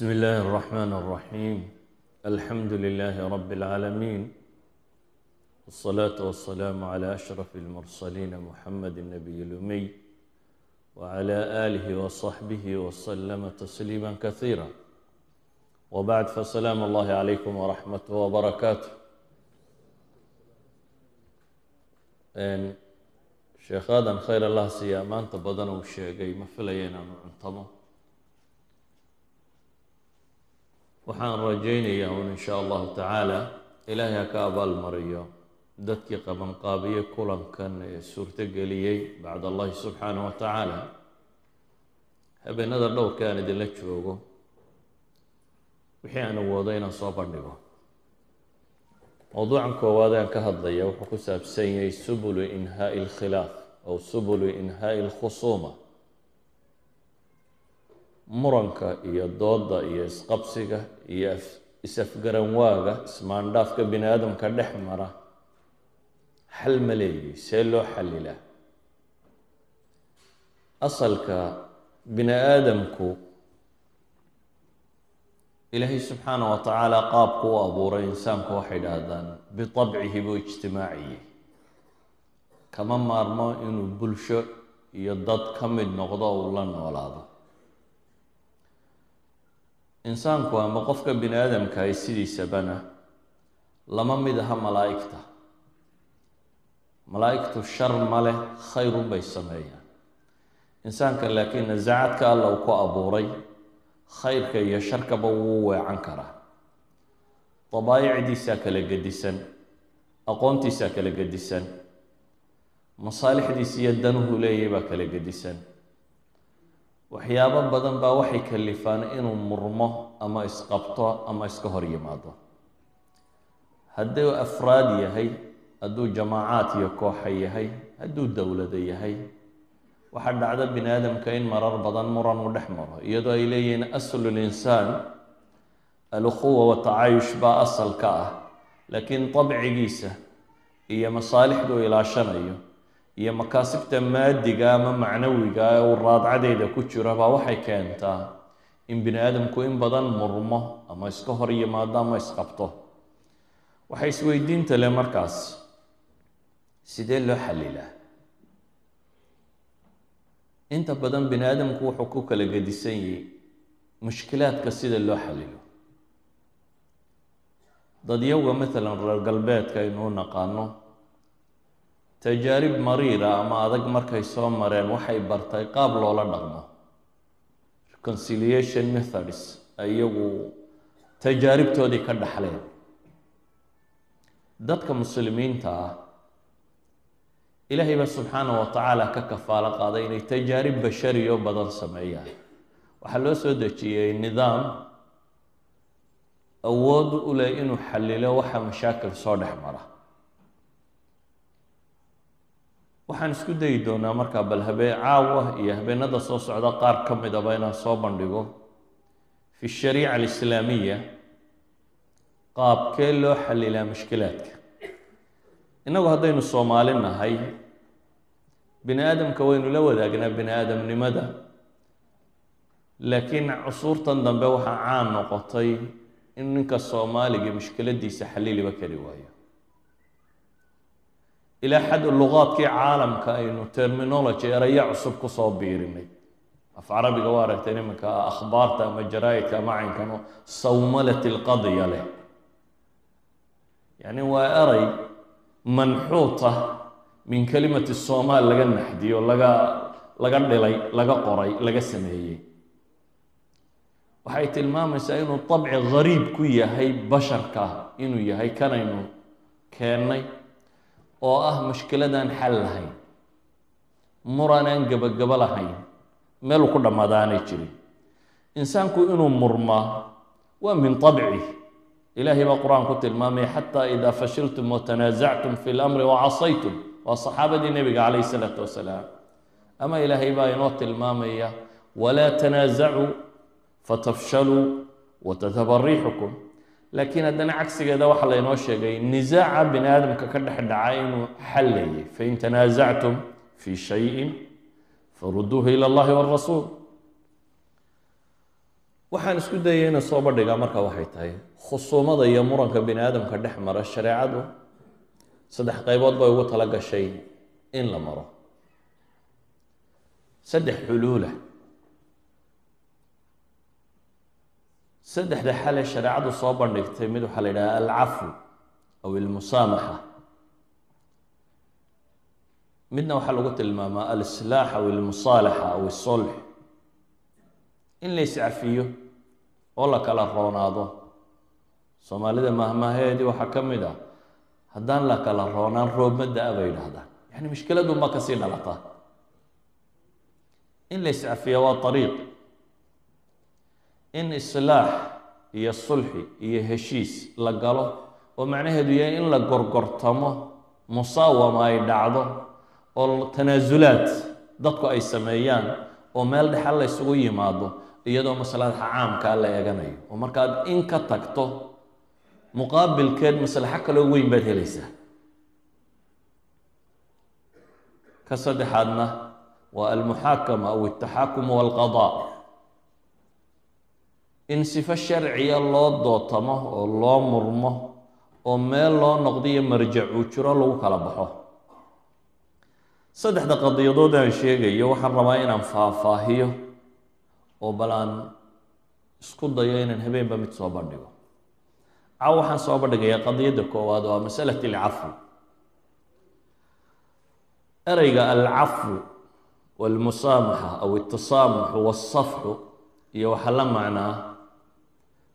بسم الله الرحمن الرحيم الحمد لله رب العالمين والصلاة والسلام على أشرف المرسلين محمد النبي الأمي وعلى آله وصحبه وسلم تسليما كثيرا وبعد فسلام الله عليكم ورحمته وبركاته sheekhadan khayr allah siiya maanta badan uu sheegay ma filaya inaanu waxaan rajaynayaa un in sha allahu tacaala. Ilaahay ha ka abaalmariyo dadkii qabanqaabiye kulankan ee suurtogeliyey bacd allahi subxaanah wa tacaala. Habeenada dhowrka aan idinla joogo wixii aan awoodo inaan soo bandhigo. Mowduucan koowaad aan ka hadlaya wuxuu ku saabsan yahay subulu inhaa'i alkhilaaf aw subulu inhaa'i alkhusuuma muranka iyo dooda iyo isqabsiga iyo is-afgaranwaaga ismaandhaafka bini aadamka dhex mara xal ma leeyihi see loo xallilaa asalka bini aadamku ilaahay subxaana wa tacaala qaabku u abuuray insaanku waxay dhahdaan bitabcihi buu ijtimaaciye. Kama maarmo inuu bulsho iyo dad ka mid noqdo uu la noolaado insaanku ama qofka bini aadamkahay sidiisabana lama mid aha malaa'igta. Malaa'igtu shar ma leh khayrun bay sameeyaan. Insaanka laakiin nasacadka alla uu ku abuuray khayrka iyo sharkaba wuu weecan karaa. Dabaayicdiisaa kala gedisan aqoontiisaa kala gedisan masaalixdiisa iyo danuhu leeyahy baa kala gedisan waxyaabo badan baa waxay kalifaan inuu murmo ama isqabto ama iska hor yimaado. Hadduu afraad yahay hadduu jamaacaad iyo kooxa yahay hadduu dowlado yahay waxaa dhacda bini aadamka in marar badan muran u dhex maro iyadoo ay leeyihiin aslu linsaan alukhuwa watacaayush baa asal ka ah laakiin dabcigiisa iyo masaalixdu ilaashanayo iyo makaasibta maadiga ama macnawiga ee uu raadcadeeda ku jiro baa waxay keentaa in bini aadamku in badan murmo ama iska hor yimaado ama isqabto. Waxay isweydiinta leh markaas sidee loo xallilaa inta badan bini aadamku wuxuu ku kala gedisan yahay mushkilaadka sida loo xalilo. Dadyowga maalan reer galbeedka aynu naqaano tajaarib mariira ama adag markay soo mareen waxay bartay qaab loola dhaqmo. Reconciliation methods iyagu tajaaribtoodii ka dhaxleen. Dadka muslimiinta ah ilaahay baa subxaana wa tacaala ka kafaalo qaaday inay tajaarib bashariyo badan sameeyaan. Waxaa loo soo dejiyey nidaam awood u leh inuu xallilo waxa mashaakil soo dhex mara waxaan isku dayi doonaa markaa bal habeen caawa iyo habeenada soo socda qaar ka midaba inaan soo bandhigo. Fi shariica alislaamiya qaabkee loo xallilaa mushkilaadka innagu haddaynu soomaali nahay bini aadamka waynu la wadaagnaa bini aadamnimada laakiin cusuurtan dambe waxaa caan noqotay in ninka soomaaliga mushkiladiisa xalliliba kari waayo ilaa xad luqaadkii caalamka aynu terminology eraya cusub ku soo biirinay. Af carabiga waa aragtay iminka akhbaarta ama jaraa-idka ama caynkano sawmalat ilqadya leh. Yacni waa eray manxuuta min kelimati somaal laga naxdiyo laga laga dhilay laga qoray laga sameeyey. Waxay tilmaamaysaa inuu dabci gariib ku yahay basharka inuu yahay kanaynu keennay oo ah mushkiladaan xal lahayn muran aan gebagabo lahayn meeluu ku dhammaada aanay jirin. Insaanku inuu murmaa waa min abcih ilaahay baa qur'aan ku tilmaamaya xataa idaa fashiltum watanaasactum fi lamri wacasaytum waa saxaabadii nebiga calayh isalaatu wasalaam. Ama ilaahay baa inoo tilmaamaya walaa tanaasacuu fatafshaluu riixukum laakiin haddana cagsigeeda waxaa laynoo sheegay nisaaca bini aadamka ka dhex dhaca inuu xallayay fain tanaasactum fi shayin faruduuhu ila allahi wاrasuul waxaan isku dayay inaan soo bandhigaa marka waxay tahay khusuumada iyo muranka bini aadamka dhex mara shareecadu saddex qaybood bay ugu tala gashay in la maro. Saddex xuluula saddexda xale shareecadu soo bandhigtay mid waxaa la yidhaha alcafu aw ilmusaamaxa midna waxaa lagu tilmaamaa alislaax aw ilmusaalaxa aw isolx in la iscafiyo oo la kala roonaado. Soomaalida mahmaheedii waxaa ka mid ah haddaan la kala roonaan roobma da'a bay yidhaahdaan yani mushkiladunba ka sii dhalataa in la iscafiya waa ariiq in islaax iyo sulxi iyo heshiis la galo oo macnaheedu yahay in la gorgortamo musaawama ay dhacdo oo tanaasulaad dadku ay sameeyaan oo meel dhexal la ysugu yimaado iyadoo maslaxa caamkaa la eeganayo. Oo markaad in ka tagto muqaabilkeed maslaxo kaloo weyn baad helaysaa. Ka saddexaadna waa almuxaakama aw altaxaakum walqadaa in sifo sharciya loo dootamo oo loo murmo oo meel loo noqdiyo marjac uu jiro lagu kala baxo. Saddexda qadiyadood aan sheegayo waxaan rabaa inaan faahfaahiyo oo bal aan isku dayo inaan habeenba mid soo bandhigo. Caw waxaan soo bandhigayaa qadiyadda koowaad oo masalat alcafwi. Ereyga alcafwu walmusaamaxa aw altasaamuxu walsafxu iyo waxaa la macnaa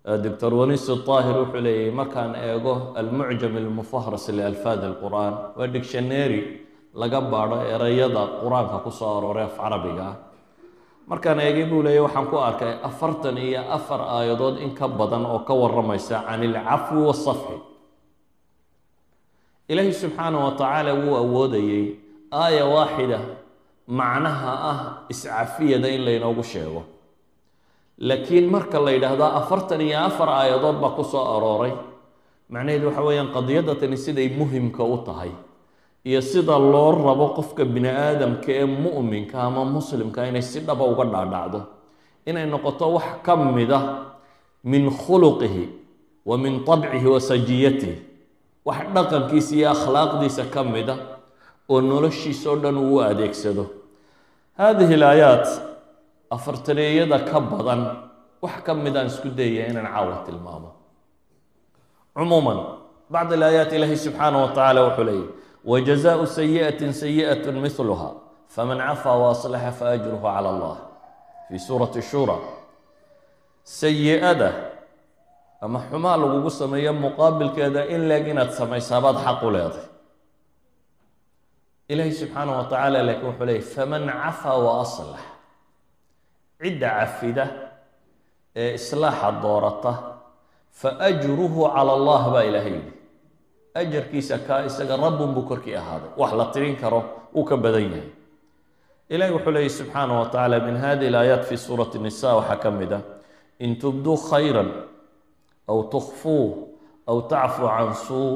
doctor wanis طaahir wuxuu leeyahy markaan eego almucjam almufahras lialfaad alqur'an waa dictionary laga baadho ereyada qur'aanka ku soo arooray af carabiga. Ah markaan eegay buu leeyahy waxaan ku arkay afartan iyo afar aayadood in ka badan oo ka waramaysa can ilcafwi wasafxi ilaahi subxaanah wa tacaala wuu awoodayey aaya waaxida macnaha ah iscafiyada in laynoogu sheego laakiin marka la yidhaahdo afartan iyo afar aayadood baa ku soo arooray. Macnaheedu waxa weeyaan qadiyadatani siday muhimka u tahay iyo sida loo rabo qofka bini aadamka ee mu'minka ama muslimka inay si dhaba uga dhaadhacdo inay noqoto wax ka mida min khuluqihi wa min tabcihi wa sajiyatihi. Wax dhaqankiisa iyo akhlaaqdiisa ka mida oo noloshiisa o dhan uu adeegsado. Haadihi alaayaat afartaneeyada ka badan wax ka midaan isku dayaya inaan caawa tilmaamo. Cumuuman bacd alaayaat ilaahi subxaanah wa tacaala wuxuu leeyahy wajazaau sayi'atin sayi'at mihluha faman cafaa waaslaxa faajruhu cala allah. Fii suurati shura sayi-ada ama xumaa lagugu sameeyo muqaabilkeeda in leeg inaad samaysabaad xaq u leeday ilaahi subxaanah wa tacaala laakiin wuxuu leeyay faman cafaa wa aslax cidda cafida ee islaaxa doorata fa ajruhu cala allah baa ilaahay yidhi. Ajarkiisa kaa isaga rabbun buu korkii ahaaday. Wax la tirin karo uu ka badan yahay. Ilahi wuxuu leeyay subxaanah wa tacaala min hadihi alaayaat fi suurati nisa waxaa ka mid ah in tubduu khayra aw tukfuu aw tacfuu can suu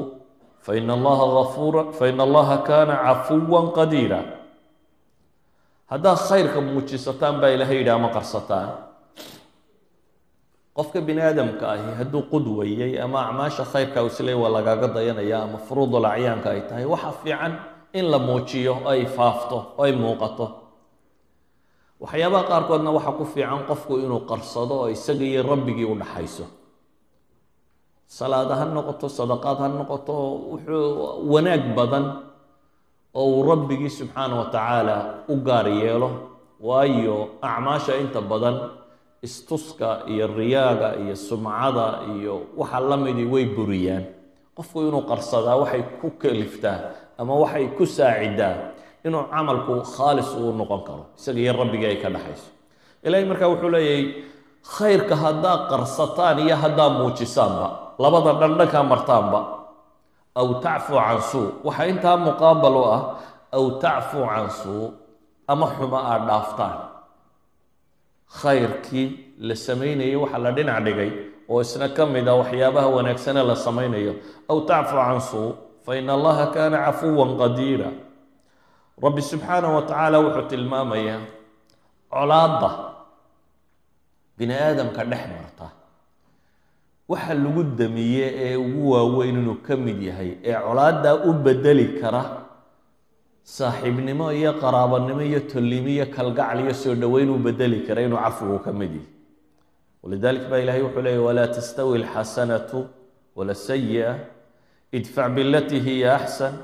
fain allaha afuura fain allaha kaana cafuwa qadiira haddaad khayrka muujisataan baa ilahay yidhi ama qarsataan. Qofka bini aadamka ahi hadduu qudwayey ama acmaasha khayrka isle waa lagaaga dayanaya ama furuudul acyaanka ay tahay waxa fiican in la muujiyo ay faafto ay muuqato. Waxyaabaha qaarkoodna waxaa ku fiican qofku inuu qarsado oo isaga iyo rabbigii u dhaxayso. Salaada ha noqoto sadaqaad ha noqoto wuxuu wanaag badan oo uu rabbigii subxaana wa tacaala u gaar yeelo waayo acmaasha inta badan istuska iyo riyaaga iyo sumcada iyo waxa la midii way buriyaan. Qofku inuu qarsadaa waxay ku kaliftaa ama waxay ku saacidaa inuu camalku khaalis uu noqon karo isaga iyo rabbigii ay ka dhaxayso. Ilaahay markaa wuxuu leeyahay khayrka haddaa qarsataan iyo haddaa muujisaanba labada dhandhankaa martaanba aw tacfuu can suu waxaa intaa muqaabal u ah aw tacfuu can suu ama xumo aad dhaaftaan khayrkii la samaynayay waxaa la dhinac dhigay oo isna ka mid a waxyaabaha wanaagsane la samaynayo aw tacfuu can suu fa in allaha kaana cafuwan qadiira rabbi subxaanah wa tacaala wuxuu tilmaamayaa colaadda bini aadamka dhex marta waxa lagu damiye ee ugu waaweyn inuu ka mid yahay ee colaaddaa u bedeli kara saaxiibnimo iyo qaraabanimo iyo tolnimo iyo kalgacal iyo soo dhoweyn u bedeli kara inuu cafigu ka mid yahay. Walidalik baa ilahay wuxuu leeyay walaa tastawi alxasanatu wala sayi'a idfac bilatii hiya axsan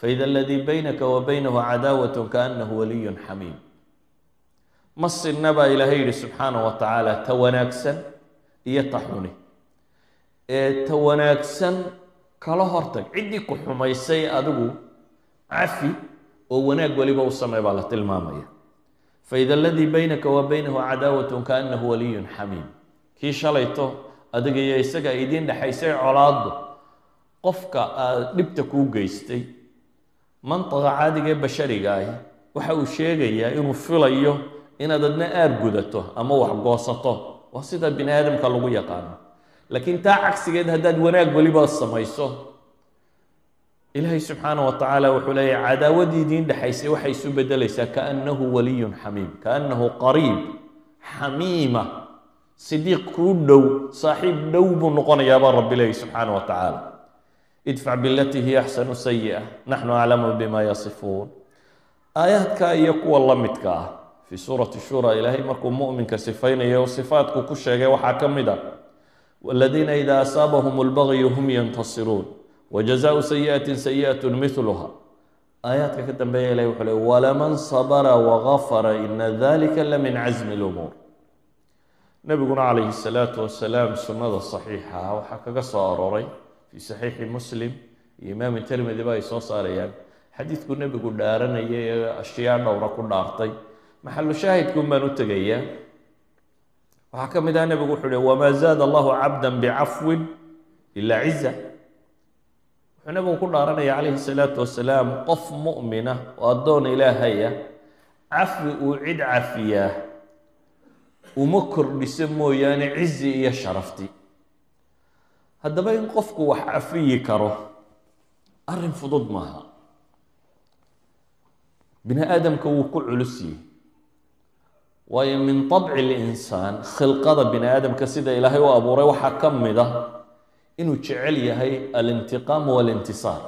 faida aladii baynaka wa baynahu cadaawat kaanahu waliyun xamiim. Ma sinna baa ilaahay yihi subxaanah wa tacaala ta wanaagsan iyo ta xuni ee ta wanaagsan kala hortag. Ciddii ku xumaysay adigu cafi oo wanaag weliba u samey baa la tilmaamaya. Faida aladii baynaka wa baynahu cadaawatun kaanahu waliyun xamiim. Kii shalayto adiga iyo isaga idiin dhexaysay colaaddu qofka aad dhibta kuu geystay mantaqa caadiga ee bashariga ahi waxa uu sheegayaa inuu filayo inaad adna aar gudato ama wax goosato. Waa sida bini aadamka lagu yaqaano laakiin taa cagsigeed haddaad wanaag weliba samayso ilaahay subxaana wa tacaala wuxuu leeyahy cadaawaddii idiin dhexaysay waxay isu bedelaysaa kaannahu waliyun xamiim kaannahu qariib xamiima sidiiq kuu dhow saaxiib dhow buu noqonayaabaa rabbi leeyahy subxaana wa tacaala. Idfac bilatii hiya axsanu sayi'a naxnu aclamu bima yasifuun. Aayaadka iyo kuwa la midka ah fii suurati shura ilaahay markuu mu'minka sifaynayo sifaatku ku sheegay waxaa ka mid a waladiina idaa asaabahum lbagyu hum yantasiruun wajazaau sayi'atin sayi'at miluha aayaadka ka dambeeya ilahi wuxuu le walaman sabara wagafara ina dalika la min casmi lumuur nebiguna calayhi salaatu wasalaam sunnada saxiixa ah waxaa kaga soo arooray fii saxiixi muslim iyo imaam tirmidi ba ay soo saarayaan xadiidku nebigu dhaaranaya ee ashyaa dhowra ku dhaartay maxalu shaahidkun baan u tegayaa waxaa ka mid ah nebigu wuxuu uhi wamaa zaada allahu cabda bicafwin ilaa ciza wuxuu nebigu ku dhaaranaya calayhi salaatu wasalaam qof mu'mina oo addoon ilaahaya cafwi uu cid cafiyaa uma kordhiso mooyaane cizi iyo sharafti. Haddaba in qofku wax cafiyi karo arrin fudud maaha. Bini aadamka wuu ku culus yihi waayo min طabci linsaan khilqada bini aadamka sida ilaahay u abuuray waxaa ka mid a inuu jecel yahay alintiqaam walintisaar.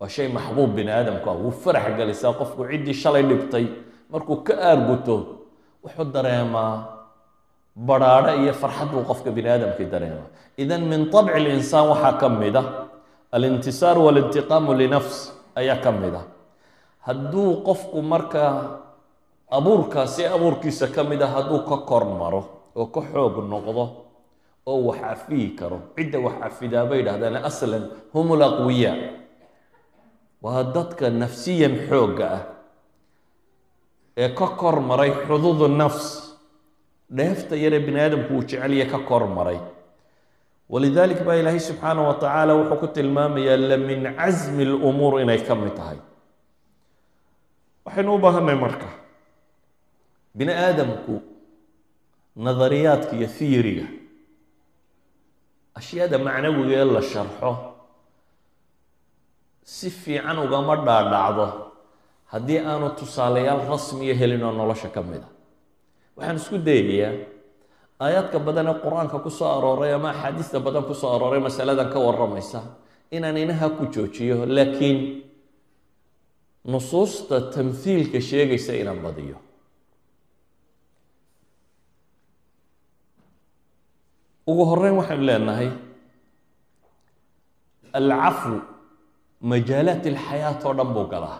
Waa shay maxbuub bini aadamku ah. Wuu farax gelisaa qofku ciddii shalay dhibtay markuu ka aarguto wuxuu dareemaa badhaadho iyo farxad buu qofka bini aadamkii dareemaa. Idan min طabci linsaan waxaa ka mid a alintisaar walintiqaamu linafs ayaa ka mid a hadduu qofku markaa abuurkaasi abuurkiisa ka mid a hadduu ka kor maro oo ka xoog noqdo oo wax cafiyi karo cidda wax cafidaa bay yidhahdaan aslan hum laqwiyaa waa dadka nafsiyan xoogga ah ee ka kor maray xuduudu nafs. Dheefta yaree bini aadamku uu jecelya ka kor maray. Walidalik baa ilaahay subxaanah wa tacaala wuxuu ku tilmaamayaa la min casmi lumuur inay ka mid tahay. Waxaynu u baahanay marka bini aadamku nadariyaadka iyo theoryga ashyaada macnawiga ee la sharxo si fiican ugama dhaadhacdo haddii aanu tusaalayaal rasmiya helin oo nolosha ka mid a waxaan isku dayayaa aayaadka badan ee qur'aanka ku soo arooray ama axaadiista badan ku soo arooray masaladan ka warramaysa inaan inaha ku joojiyo laakiin nusuusta tamhiilka sheegaysa inaan badiyo ugu horeyn waxaynu leenahay alcafwu majaalaat ilxayaat oo dhan buu galaa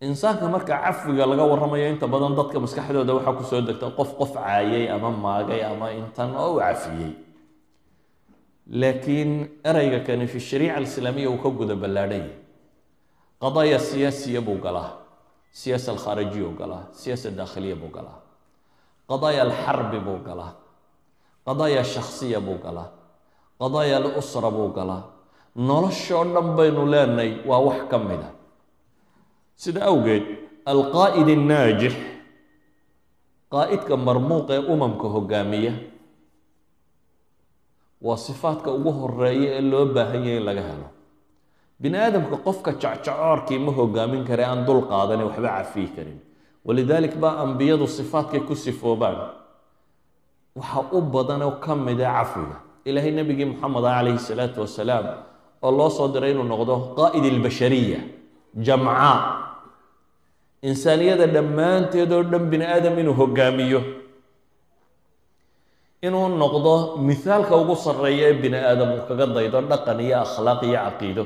insaanka marka cafwiga laga warramayo inta badan dadka maskaxdooda waxaa ku soo degta qof qof caayay ama maagay ama intan oo u cafiyey laakiin ereyga kani fi shariica alislaamiya uu ka guda ballaadhan yahy qadaaya siyaasiya buu galaa siyaasa alkhaarijiya buu galaa siyaasa daakhiliya buu galaa qadaaya alxarbi buu galaa qadaaya shakhsiya buu galaa qadaaya alusra buu galaa noloshoo dhan baynu leenahay waa wax ka mid a sida awgeed alqaa'id annaajix qaa'idka marmuuq ee umamka hogaamiya waa sifaadka ugu horreeya ee loo baahan yahay in laga helo. Bini aadamka qofka jacjacoorkii ma hogaamin kare aan dul qaadane waxba cafiyi karin walidalik baa ambiyadu sifaadkay ku sifoobaan. Waxa u badan oo ka mida cafwiga ilaahay nebigii moxamed ah calayhi salaatu wasalaam oo loo soo diray inuu noqdo qaa'id ilbashariya jamca. Insaaniyada dhammaanteed oo dhan bini aadam inuu hogaamiyo. Inuu noqdo mithaalka ugu sarreeya ee bini aadam uu kaga daydo dhaqan iyo akhlaaq iyo caqiido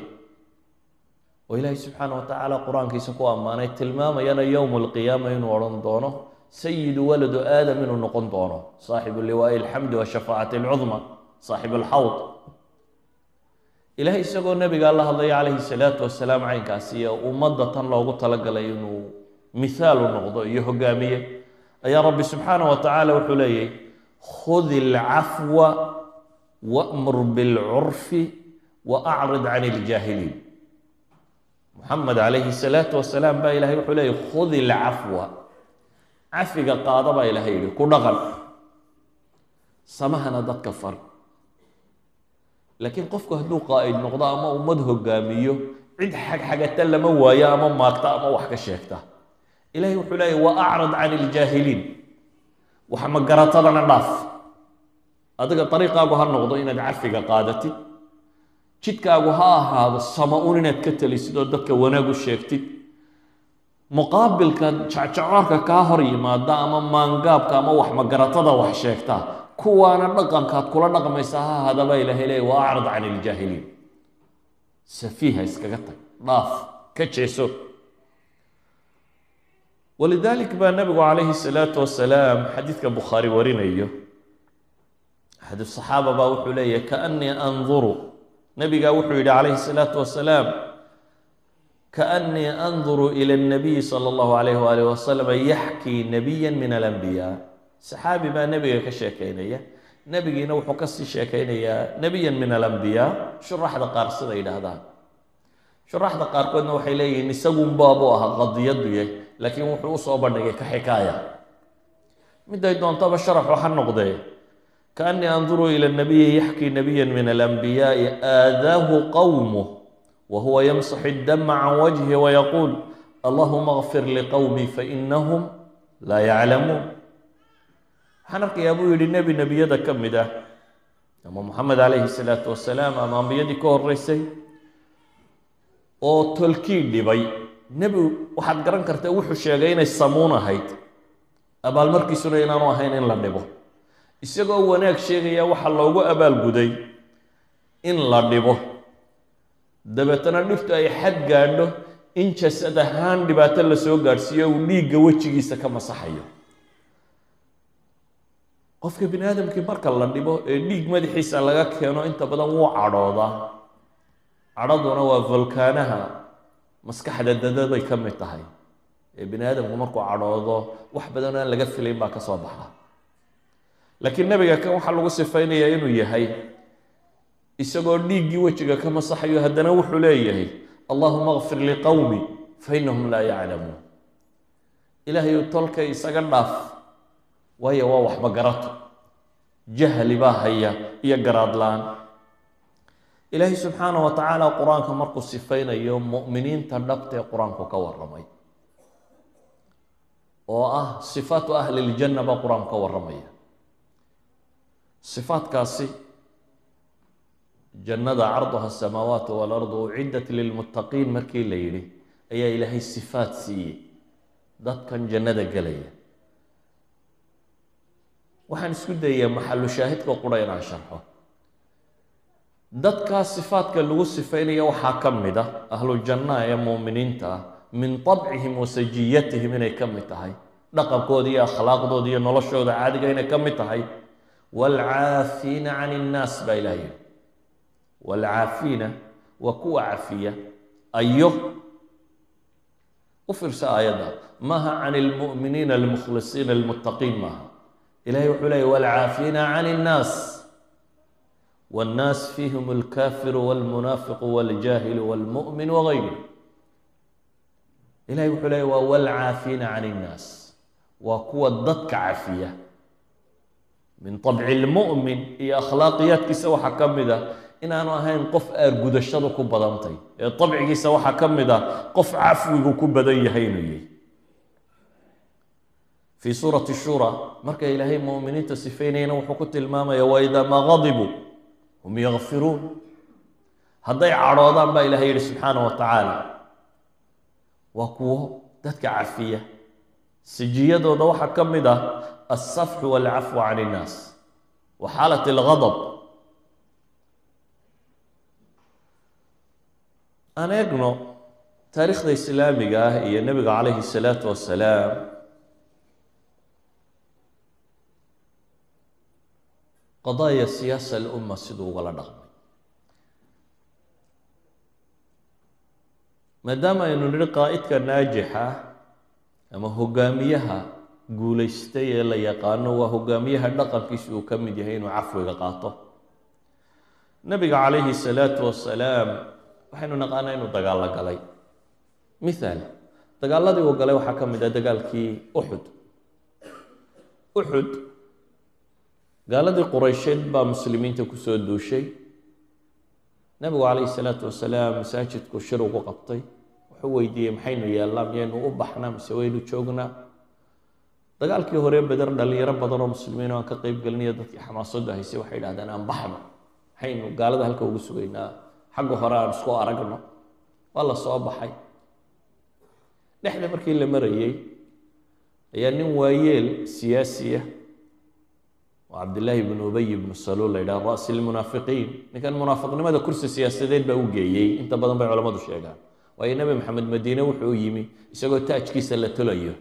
oo ilaahay subxaana wa tacaala qur'aankiisa ku ammaanay tilmaamayana yowma alqiyaama inuu odhan doono sayidu waladu aadam inuu noqon doono. Saaxibu liwaa'i alxamdi washafaacati alcudma saaxibu alxawd. Ilahay isagoo nabiga la hadlaya calayhi salaatu wasalaam caynkaasi iyo ummadda tan loogu talagalay inuu mithaal u noqdo iyo hogaamiye ayaa rabbi subxaana wa tacaala wuxuu leeyahy khudi alcafwa wamur bilcurfi wa acrid can iljaahiliin muxamed calayhi salaatu wasalaam baa ilahay wuxuu leeyahy khudi alcafwa cafiga qaada baa ilahay yihi ku dhaqan. Samahana dadka far laakiin qofku hadduu qaa'id noqdo ama ummad hogaamiyo cid xagxagata lama waayo ama maagta ama wax ka sheegta. Ilahay wuxuu leeyahy wa acrad can iljaahiliin wax magaratadana dhaaf. Adiga dariiqaagu ha noqdo inaad cafiga qaadatid jidkaagu ha ahaado sama-un inaad ka talisid oo dadka wanaag u sheegtid. Muqaabilka jacjacoorka kaa hor yimaada ama maangaabka ama wax magaratada wax sheegta kuwaana dhaqankaad kula dhaqmaysa ha ahaadaba ilahay leey wa acrad can iljaahiliin safiiha iskaga tag dhaaf ka jeeso. Walidalik baa nabigu calayhi salaatu wasalaam xadiidka bukhaari warinayo. Axad saxaaba baa wuxuu leeyahy kaanii anduru nabigaa wuxuu yidhi calayhi salaatu wasalaam kaanii anduru ila اnabiyi sala allahu alayh waalih wasalam yaxkii nabiya min alanbiyaa saxaabi baa nebiga ka sheekeynaya nebigiina wuxuu ka sii sheekeynayaa nebiyan min alambiyaa shuraxda qaar sida yidhaahdaan. Shuraxda qaarkoodna waxay leeyihiin isagunbaabuu ahaa qadiyaduye laakiin wuxuu u soo bandhigay ka xikaaya. Miday doontaba sharaxu ha noqdee kaanii anduru ila nabiyi yaxkii nabiya min alanbiyaai aadaahu qowmuh wa huwa yamsaxu iddama can wajhi wayaquul allahuma kfir liqowmi fainahum laa yaclamuun waxaan arkayaa buu yidhi nebi nebiyada ka mid ah. Ama moxamed calayhi salaatu wasalaam ama ambiyadii ka horeysay oo tolkii dhibay. Nebi waxaad garan kartaa wuxuu sheegay inay samuun ahayd. Abaalmarkiisuna inaanu ahayn in la dhibo isagoo wanaag sheegaya waxaa loogu abaalguday in la dhibo. Dabeetana dhiftu ay xad gaadho in jasad ahaan dhibaato la soo gaadhsiiyo uu dhiigga wejigiisa ka masaxayo. Qofka bini aadamkii marka la dhibo ee dhiig madaxiisa laga keeno inta badan wuu cadhoodaa. Cadhaduna waa volkaanaha maskaxda dadaday ka mid tahay. Ee bini aadamku markuu cadhoodo wax badan aan laga filayn baa ka soo baxa laakiin nebiga kan waxaa lagu sifaynayaa inuu yahay isagoo dhiiggii wejiga ka masaxayo haddana wuxuu leeyahay allahuma kfir liqowmi fa inahum laa yaclamuun. Ilaahayu tolkay isaga dhaaf waayo waa waxba garato. Jahli baa haya iyo garaadlaan ilaahay subxaana wa tacaala qur'aanka markuu sifaynayo mu'miniinta dhabta ee qur'aanku ka warramay. Oo ah sifaatu ahli ljanna baa qur'aanku ka warramaya sifaatkaasi jannada carduha asamaawaat waalardu uciddat lilmuttaqiin markii la yidhi ayaa ilaahay sifaat siiyey dadkan jannada gelaya waxaan isku dayayaa maxalu shaahidka qura inaan sharxo. Dadkaa sifaadka lagu sifaynaya waxaa ka mid ah ahlu jannaha ee muuminiinta ah min tabcihim wa sajiyatihim inay ka mid tahay dhaqankooda iyo akhlaaqdooda iyo noloshooda caadiga inay ka mid tahay waalcaafiina can innaas baa ilaah yidhi waalcaafiina waa kuwa cafiya ayo u fiirsa aayadda maaha can ilmu'miniina almukhlisiina almuttaqiin maaha ilahay wuxuu leeyay waalcaafiina can innaas wannaas fiihim alkaafiru walmunaafiqu waljahilu walmu'min wagayru ilahay wuxuu leeyay waa waalcaafiina can innaas waa kuwa dadka cafiya min abci lmumin iyo akhlaaqiyaadkiisa waxaa ka mid ah inaanu ahayn qof aargudashadu ku badantay. Ee abcigiisa waxaa ka mid a qof cafwigu ku badan yahay inuu yahy suurati shura marka ilaahay muminiinta sifaynayana wuxuu ku tilmaamaya waidaa maa qadibuu hum yakfiruun hadday cadhoodaan baa ilahay yihi subxaana wa tacaala waa kuwo dadka cafiya sijiyadooda waxaa ka mid ah walcafwu can innaas wa xaalat algadab aan eegno taariikhda islaamiga ah iyo nebiga calayhi salaatu wasalaam qadaaya siyaasa alumma siduu ugala dhaqmay maadaama aynu nidhi qaa'idka naajixa ama hogaamiyaha guulaystay ee la yaqaano waa hogaamiyaha dhaqankiisa uu ka mid yahay inuu cafwiga qaato. Nebiga calayhi salaatu wasalaam waxaynu naqaanaa inuu dagaallo galay. Mithaal dagaaladii uu galay waxaa ka mid ah dagaalkii uxud uxud gaaladii quraysheed baa muslimiinta ku soo duushay. Nebigu calayhi salaatu wasalaam masaajidku shir ugu qabtay. Wuxuu weydiiyey maxaynu yeelnaa miyaynu u baxnaa? Mise waynu joognaa dagaalkii hore beder dhalinyaro badan oo muslimiin aan ka qeyb gelinayo dadkii xamaasadu haysay waxay idhahdeen aan baxno. Maxaynu gaalada halka ugu sugaynaa. Xagga hore aan isku aragno. Waa la soo baxay. Dhexda markii la marayey ayaa nin waayeel siyaasiya oo cabdillaahi ibnu ubay ibnu saluul la yidhaha ra'si lmunaafiqiin ninkan munaafiqnimada kursi siyaasadeed baa u geeyey. Inta badan bay culammadu sheegaan. Waayo nebi maxamed madiine wuxuu yimi isagoo taajkiisa la tolayo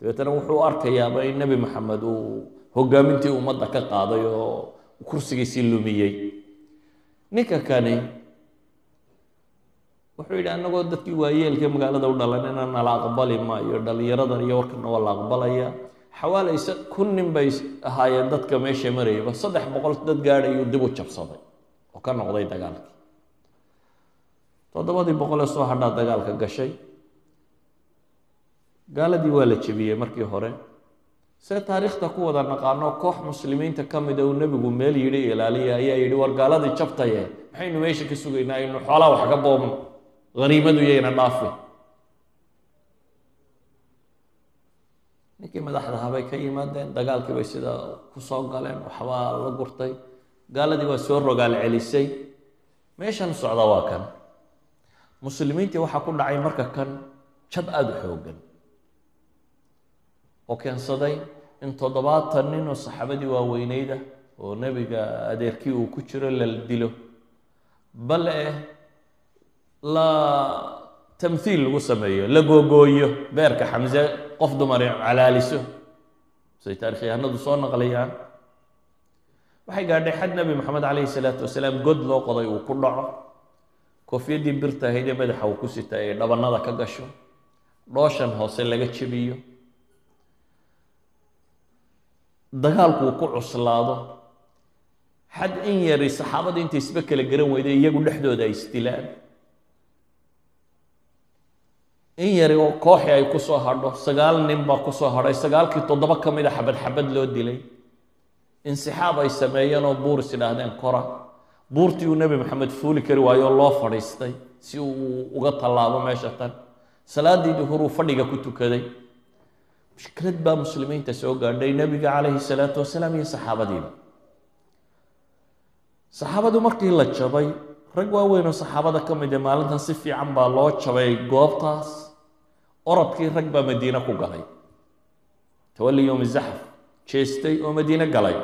dabeetana wuxuu arkayaaba in nebi maxamed uu hogaamintii ummadda ka qaaday oo kursigiisii lumiyey. Ninka kani wuxuu yidhi annagoo dadkii waayeelka magaalada u dhalan inaan nala aqbali maayo dhallinyaradan iyo warkana waa la aqbalaya. Xawaalaysa kun nin bay ahaayeen dadka meesha marayaba saddex boqol dad gaadhayuu dib u jabsaday oo ka noqday dagaalkii. Toddobadii boqol ee soo hadhaa dagaalka gashay gaaladii waa la jebiyey markii hore. See taariikhta ku wada naqaano? Koox muslimiinta ka mida uu nebigu meel yidhi ilaaliya ayaa yidhi war gaaladii jabtaye maxaynu meesha ka sugaynaa? Inu xoolaa wax ka boobno haniimadu yayna dhaafi. Ninkii madaxdahaa bay ka yimaadeen dagaalkii bay sida ku soo galeen waxbaa la gurtay. Gaaladii waa soo rogaal celisay. Meeshan socda waa kan. Muslimiintii waxaa ku dhacay marka kan jab aada u xoogan oo keensaday in toddobaatan nin oo saxaabadii waaweyneyda oo nebiga adeerkii uu ku jiro la dilo. Bale la tamthiil lagu sameeyo la googooyo beerka xamse qof dumar calaaliso say taarikhyahanadu soo naqlayaan. Waxay gaadhay xad nebi maxamed calayhi salaatu wasalaam god loo qoday uu ku dhaco. Koofiyadii birta ahayd ee madaxa uu ku sita ay dhabanada ka gasho. Dhooshan hoose laga jebiyo dagaalku uu ku cuslaado. Xad in yari saxaabadii intay isba kala garan weyday iyagu dhexdooda ay isdilaan in yari oo kooxi ay ku soo hadho sagaal nin baa ku soo hadhay sagaalkii toddoba ka mid a xabad xabad loo dilay. Insixaab ay sameeyeen oo buur is idhaahdeen kora. Buurtii uu nebi maxamed fuuli kari waayo oo loo fadhiistay si uu uga tallaabo meesha tan. Salaadii duhur uu fadhiga ku tukaday mushkilad baa muslimiinta soo gaadhay nebiga calayhi salaatu wasalaam iyo saxaabadiiba saxaabadu markii la jabay rag waaweyn oo saxaabada ka mid ee maalintan si fiican baa loo jabay goobtaas orodkii rag baa madiine ku galay. Tawalli yowmi zaxf jeestay oo madiine galay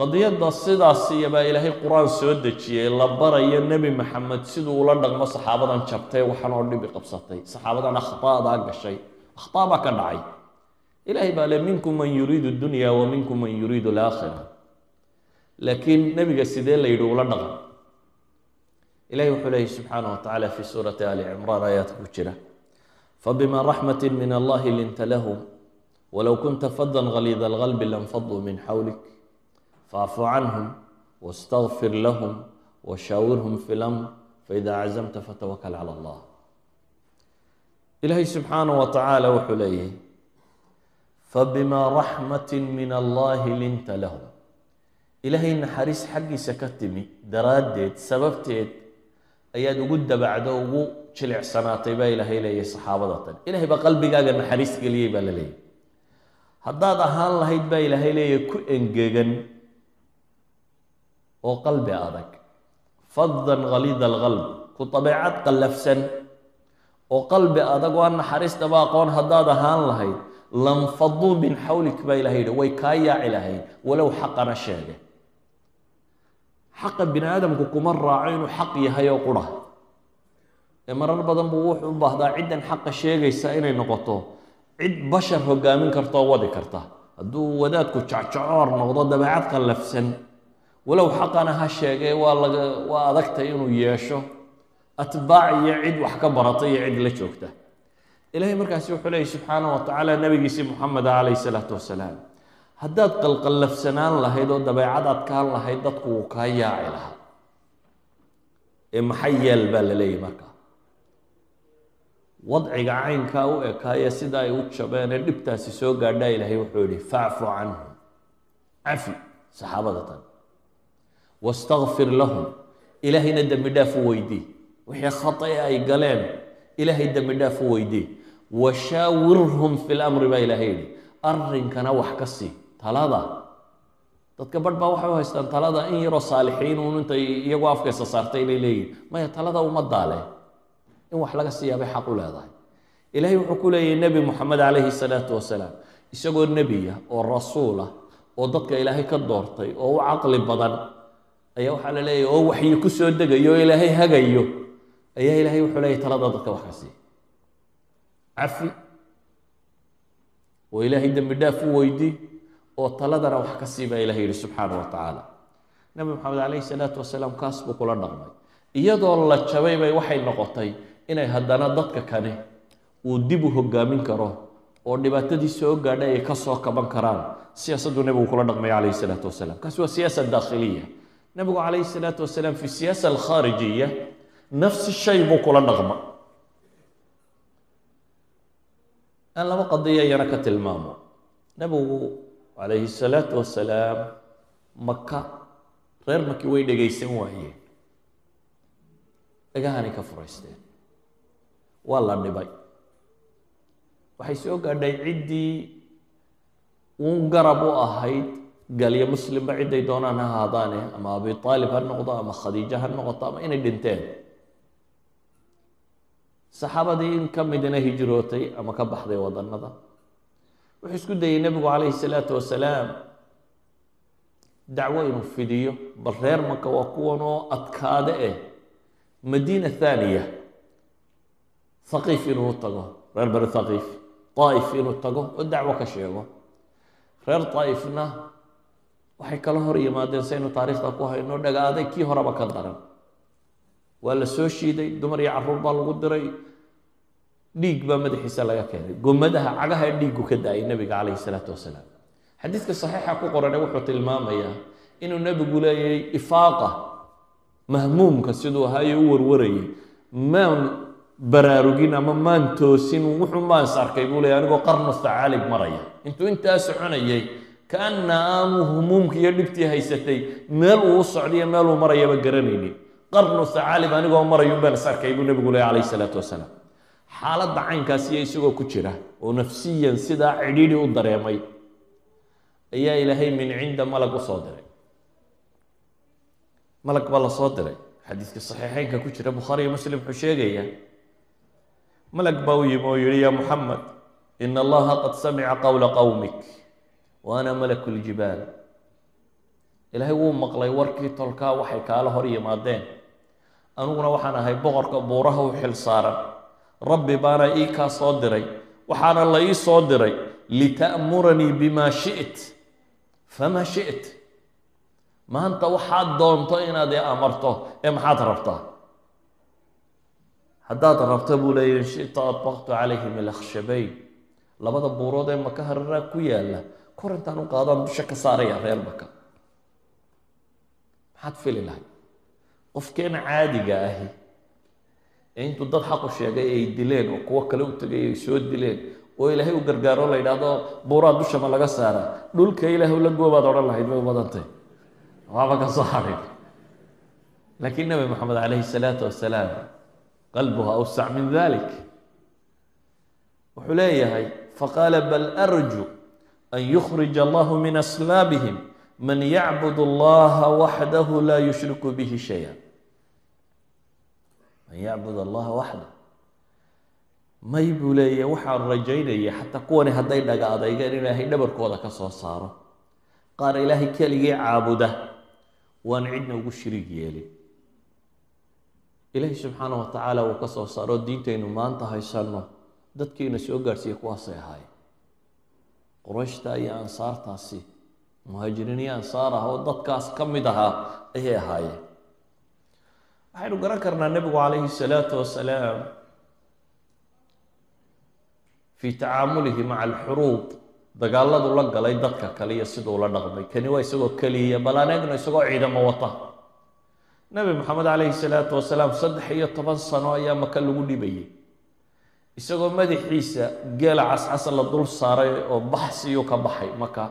qadiyadda sidaas iyabaa ilaahay qur'aan soo dejiyey la barayo nebi maxamed siduu ula dhaqmo saxaabadan jabtay waxan dhibi qabsatay. Saxaabadan akhtaadaa gashay akhtaa baa ka dhacay. Ilaahay baa le minkum man yuriidu dunya wa minkum man yuriidu alaakhira laakiin nebiga sidee la yidhi ula dhaqan? Ilahay wuxuu leeyahy subxaanah wa tacaala fi suurati ali cimraan aayaadka ku jira fabima raxmati min allahi linta lahum walow kunta fadan galiida alqalbi lanfaduu min xawlik فاعف عنهم واستغفر لهم وشاورهم في الأمر فإذا عزمت فتوكل على الله إلهي سبحانه وتعالى وحليه فبما رحمة من الله لنت لهم إلهي نحريس حقي سكتمي درادت سببتت ayaad ugu dabacdo ugu jilicsanaatay baa ilaahay leeyahay saxaabada tan ilahay baa qalbigaaga naxariis geliyey baa la leeyahy haddaad ahaan lahayd baa ilaahay leeyahay ku engegan oo qalbi adag. Faddan khaliida alqalb ku dabeecad qallafsan oo qalbi adag aan naxariistaba aqoon haddaad ahaan lahayd. Lanfaduu min xawlik baa ilahay yidhi way kaa yaaci lahayd walow xaqana sheege. Xaqa bini aadamku kuma raaco inuu xaq yahay oo qura ee marar badan buu wuxuu u baahdaa ciddan xaqa sheegaysa inay noqoto. Cid bashar hogaamin karta oo wadi karta. Hadduu wadaadku jacjacoor noqdo dabeecad qallafsan walow xaqana ha sheegee waa laga waa adagtay inuu yeesho. Atbaac iyo cid wax ka barata iyo cid la joogta. Ilahay markaasi wuxuu leeyay subxaana wa tacaala nabigiisii moxameda calayh salaatu wasalaam haddaad qalqallafsanaan lahayd oo dabeecad adkaan lahayd dadku wuu kaa yaaci lahaa. Ee maxay yeel baa la leeyahy marka? Wadciga caynkaa u ekaaya sida ay u jabeen ee dhibtaasi soo gaadhaa ilaahay wuxuu yihi facfu canhum cafi saxaabada tan wastakfir lahum ilaahayna dembi dhaaf u weydii wixii khatae ay galeen ilaahay dembi dhaaf u weydii washaawirhum fi lamri baa ilaahay yidhi arrinkana wax ka sii talada dadka barh baa waxay u haystaan talada in yaroo saalixiin uun intay iyagoo afkaysa saartay inay leeyihiin maya talada ummaddaa leh in wax laga siiyaabay xaq u leedahay ilaahay wuxuu ku leeyahy nebi moxamed calayhi salaatu wasalaam isagoo nebiya oo rasuulah oo dadka ilaahay ka doortay oo u caqli badan ayaa waxaa la leeyahy oo waxyi ku soo degayo oo ilaahay hagayo. Ayaa ilaahay wuxuu leeyahy talada dadka wax ka siiya cafi oo ilaahay dembi dhaaf u weydii oo taladana wax ka sii baa ilahay yihi subxaana wa tacaala. Nebi moxamed calayhi salaatu wasalaam kaas buu kula dhaqmay. Iyadoo la jabay bay waxay noqotay inay haddana dadka kane uu dib u hogaamin karo oo dhibaatadii soo gaadhay ay ka soo kaban karaan. Siyaasaddu nebigu kula dhaqmay calayhi salaatu wasalaam kaasi waa siyaasa daakhiliya nebigu calayhi salaatu wasalaam fi siyaasa alkhaarijiya nafsi shay buu kula dhaqma. Aan laba qadiya iyana ka tilmaamo. Nebigu calayhi salaatu wasalaam maka reer maki way dhegaysan waayeen dhagahanay ka furaysteen waa la dhibay. Waxay soo gaadhay ciddii uun garab u ahayd galyo muslimba cidday doonaan ha ahaadaane ama abi aalib ha noqdo? Ama khadiijo ha noqoto? Ama inay dhinteen? Saxaabadii in ka midina hijrootay ama ka baxday wadanada wuxuu isku dayey nebigu calayhi salaatu wasalaam dacwo inuu fidiyo bal reer maka waa kuwan oo adkaade eh. Madiina thaaniya haqiif inuu tago reer bani haqiif daa'if inuu tago oo dacwo ka sheego. Reer daa'ifna waxay kala hor yimaadeen saynu taariikhda ku hayno dhagaaday kii horeba ka daran. Waa la soo shiiday dumar iyo carruur baa lagu diray. Dhiig baa madaxiisa laga keenay. Gomadaha cagaha dhiiggu ka da'ay nebiga calayhi salaatu wasalaam. Xadiidka saxiixa ku qorane wuxuu tilmaamayaa inuu nebigu leeyahay ifaaqa mahmuumka siduu ahaayo u warwarayay. Maan baraarugin ama maan toosin wuxuu maans arkay buu leeyahy anigoo qarnu thacaalib maraya. Intuu intaa soconayay kaana aanu humuumka iyo dhibtii haysatay meel uu u socdiyo meel uu marayaba garanaynin qarnu thacaalib anigoo marayun baan is arkay buu nebigu leeyahy calayhi salaatu wasalaam. Xaaladda caynkaasiyo isagoo ku jira oo nafsiyan sidaa cidhiidhi u dareemay ayaa ilaahay min cinda malag u soo diray. Malag baa la soo diray. Xadiiska saxiixeynka ku jira bukhaari iyo muslim wuxuu sheegaya malag baa u yimi oo yihi ya muxamed ina allaha qad samica qowla qowmik wa ana malaku ljibaal ilaahay wuu maqlay warkii tolkaa waxay kaala hor yimaadeen. Aniguna waxaan ahay boqorka buuraha u xil saaran. Rabbi baana ii kaa soo diray waxaana la ii soo diray lita'muranii bima shi't fama shi't maanta waxaad doonto inaad i amarto ee maxaad rabtaa? Haddaad rabto buu leeya in shita adbaqtu calayhim ilakhshabayn labada buurood ee maka hararaa ku yaalla kor intaan u qaadaan dusha ka saaraya reer maka maxaad fili lahay qofkeena caadiga ahi ee intuu dad xaqu sheegay ay dileen oo kuwo kale u tegay ay soo dileen oo ilaahay u gargaaro la yidhaahdo buuraa dushama laga saara dhulka ilaahu la goobaad odhan lahayd bay u badantay. Waaba ka soo hadhin laakiin nebi moxamed calayhi salaatu wasalaam qalbuhu awsac min dalik wuxuu leeyahay faqaala bal arju an yukhrij allahu min aslaabihim man yacbud allaha waxdahu laa yushriku bihi shaya man yacbud allaha waxdah may buu leeyahay waxaan rajaynaya xataa kuwani hadday dhaga adeygeen ilaahay dhabarkooda ka soo saaro qaar ilaahay keligii caabuda waan cidna ugu shiriig yeelin ilaahay subxaana wa tacaala uu ka soo saaro diintaynu maanta haysanno dadkiina soo gaadhsiiya kuwaasay ahaayeen qurayshta iyo ansaartaasi muhaajiriin iyo ansaar ah oo dadkaas ka mid ahaa ayay ahaayeen. Waxaynu garan karnaa nebigu calayhi salaatu wasalaam fii tacaamulihi maca alxuruub dagaaladu la galay dadka kale iyo siduu la dhaqmay. Kani waa isagoo keliya bal aan eegno isagoo ciidamo wata. Nebi moxamed calayhi salaatu wasalaam saddex iyo toban sano ayaa maka lagu dhibayay isagoo madaxiisa geela cascasa la dul saaray oo baxsiyuu ka baxay maka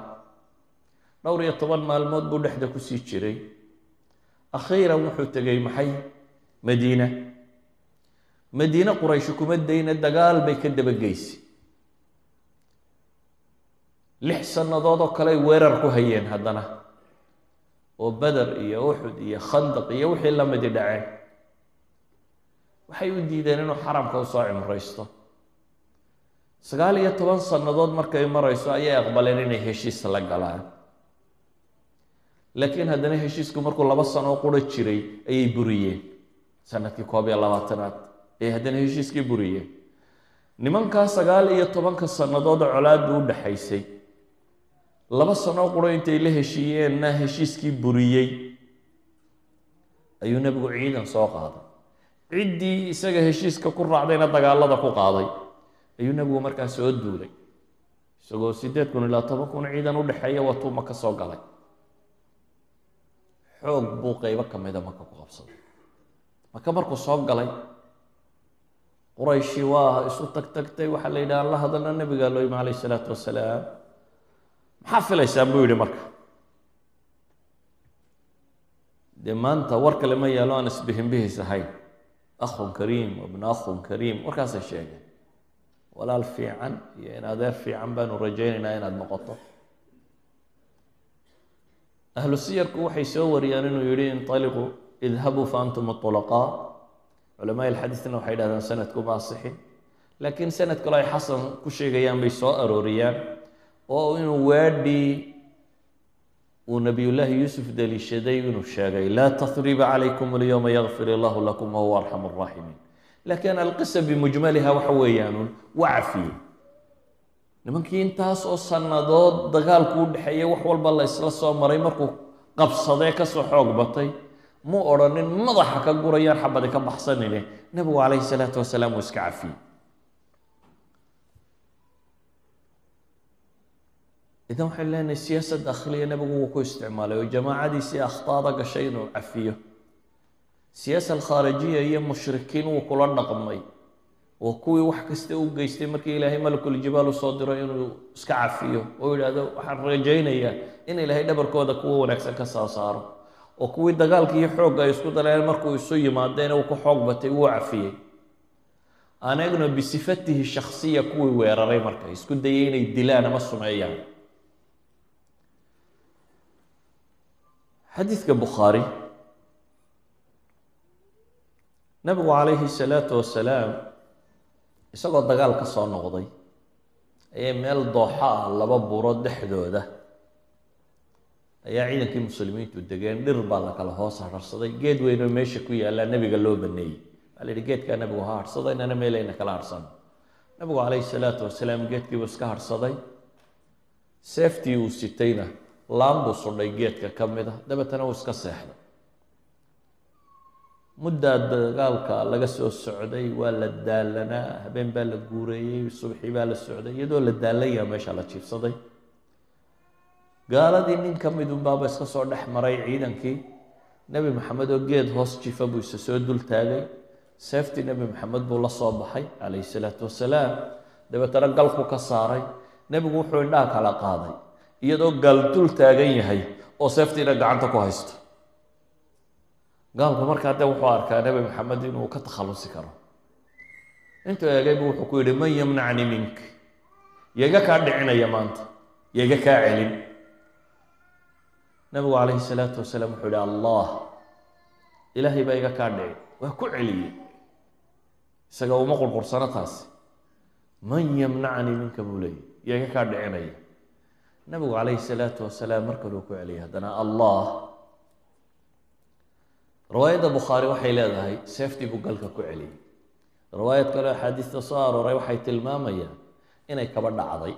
dhowr iyo toban maalmood buu dhexda ku sii jiray. akhiiran wuxuu tegey maxay? Madiina. Madiine qurayshi kuma dayna dagaal bay ka dabageysay lix sannadood oo kale ay weerar ku hayeen haddana. oo beder iyo uxud iyo khandaq iyo wixii la midi dhaceen waxay u diideen inuu xaramka u soo cimraysto. Sagaal iyo toban sannadood markay marayso ayay aqbaleen inay heshiis la galaan. Laakiin haddana heshiisku markuu laba sano quro jiray ayay buriyeen. Sanadkii koob iyo labaatanaad ayay haddana heshiiskii buriyeen. Nimankaa sagaal iyo tobanka sannadood colaaddu u dhaxaysay. Laba sanoo quro intay la heshiiyeenna heshiiskii buriyey. Ayuu nebigu ciidan soo qaaday ciddii isaga heshiiska ku raacdayna dagaalada ku qaaday. Ayuu nebigu markaa soo duulay. Isagoo siddeed kun ilaa toban kun ciidan u dhexeeya watuu maka soo galay. Xoog buu qeybo ka mida maka ku qabsaday. Maka markuu soo galay qurayshi waa isu tag tagtay waxaa la yidhaha alla hadalna nebigaa loo yimi calayh isalaatu wasalaam maxaa filaysaan buu yidhi marka? Dee maanta war kale ma yaalo aan isbihinbihis ahayn akhun kariim wabna akhun kariim warkaasay sheegeen walaal fiican iyo in adeer fiican baanu rajaynaynaa inaad noqoto ahlu siyarku waxay soo wariyaan inuu yihi inطaliquu idhabuu fa antum طulaqaa culamaa ilxadiidna waxay dhahdaan sanadku ma asixin laakiin sanad kale ay xasan ku sheegayaan bay soo arooriyaan oo inuu waadhii uu nabiyullaahi yuusuf deliishaday inuu sheegay laa tahriba calaykum alyowma yakfir illahu lakum wahuwa arxam الraaximiin laakiin alqisa bimujmaliha waxa weeyaanun waa cafiyey. Nimankii intaas oo sannadood dagaalku u dhexeeyay wax walba la isla soo maray markuu qabsadee ka soo xoog batay mu odhanin madaxa ka gurayaan xabadi ka baxsanine. Nebigu calayhi salaatu wasalaam uu iska cafiyey idan waxaynu leenahay siyaasad dakhliya nebigu wuu ku isticmaalay oo jamaacadiisii akhtaada gashay inuu cafiyo siyaasa alkhaarijiya iyo mushrikiin wuu kula dhaqmay oo kuwii wax kasta u geystay markii ilaahay malakuljibaal u soo diro inuu iska cafiyo oo yidhaahdo waxaan rajaynayaa in ilaahay dhabarkooda kuwa wanaagsan ka soo saaro oo kuwii dagaalka iyo xoogga ay isku daleen markuu isu yimaadeen uu ku xoog batay wuu cafiyey aan eegno bisifatihi shaksiya kuwii weeraray marka isku dayay inay dilaan ama sumeeyaan xadiidka bukhaari nabigu calayhi salaatu wasalaam isagoo dagaal ka soo noqday ayay meel dooxa ah laba buurood dhexdooda ayaa ciidankii muslimiintu degeen dhir baa la kala hoos harharsaday geed weyn oo meesha ku yaallaa nebiga loo baneeyey waxaa la yihi geedkaa nebigu ha harhsada inana meelayna kala harhsano nabigu calayhi salaatu wasalaam geedkiibuu iska harhsaday seeftii uu sitayna laan buu sudhay geedka ka mid a dabeetana uu iska seexday muddaa dagaalka laga soo socday waa la daalanaa habeen baa la guureeyey subxii baa la socday iyadoo la daalanyaa meesha la jiifsaday. Gaaladii nin ka mid unbaaba iska soo dhex maray ciidankii. Nebi maxamed oo geed hoos jifa buu isa soo dul taagay. Seeftii nebi maxamed buu la soo baxay calayhi salaatu wasalaam. Dabeetana galku ka saaray. Nebigu wuxuu indhaha kala qaaday iyadoo gaal dul taagan yahay oo seeftiina gacanta ku haysto. Gaalku markaa de wuxuu arkaa nebi maxamed inuu ka takhallusi karo. Intuu eegay bu wuxuu ku yidhi man yamnacni mink. Yaga kaa dhicinaya maanta yaga kaa celin. Nabigu calayhi salaatu wasalaam wuxuu yihi allah ilaahay baa iga kaa dhici waa ku celiyey. Isaga uma qurqursano taasi. Man yamnacnii minka buu leeyay. Yaga kaa dhicinaya nabigu calayhi salaatu wasalaam mar kaluu ku celiyay haddana allah. Riwaayadda bukhaari waxay leedahay seeftii buu galka ku celiyey riwaayad kale axaadiista soo arooray waxay tilmaamayaan inay kaba dhacday.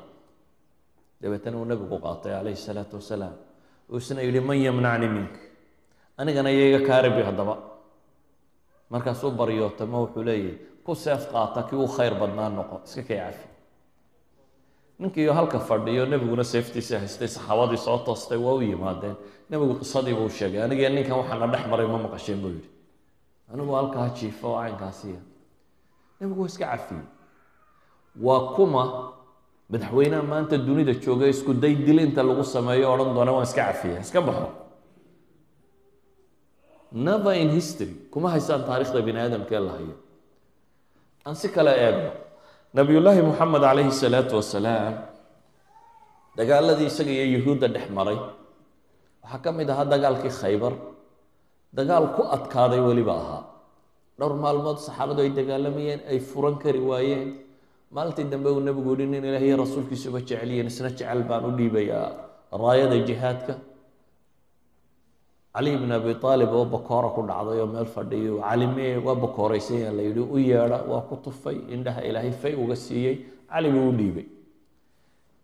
Dabeetana uu nebigu qaatay calayhi salaatu wasalaam uu isna yidhi man yamnacni mink. Anigana iyaga kaaribi haddaba. Markaasuu baryootamo wuxuu leeyahy ku seef qaata kii uu khayr badnaa noqo iska kay cafi ninkiiyo halka fadhiyo nebiguna seeftiisa haystay saxaabadii soo toostay waa u yimaadeen. Nebigu qisadiiba u sheegay anigee ninkan waxaana dhex maray ma maqasheen buu yidhi. Anigu halkaa jiifa oo caynkaasiya nebigu waa iska cafiyey. Waa kuma madaxweynaha maanta dunida jooga isku day dilinta lagu sameeyo odhan doona waan iska cafiya iska baxo. Never in history kuma haysaan taarikhda bini aadamkee la hayo. Aan si kale eegno nabiyullaahi moxamed calayhi salaatu wasalaam dagaaladii isaga iyo yuhuudda dhex maray. Waxaa ka mid ahaa dagaalkii khaybar. Dagaal ku adkaaday weliba ahaa. Dhowr maalmood saxaabadu ay dagaalamayeen ay furan kari waayeen. Maalintii dambe uu nebigu yihi nin ilaah iyo rasuulkiisuba jecelyihiin isna jecel baan u dhiibayaa raayada jihaadka cali bn abi aalib oo bakoora ku dhacday oo meel fadhiyo. Calime waa bakooraysanyaa la yidhi u yeedha waa ku tufay indhaha ilaahay fay uga siiyey. Cali buu u dhiibay.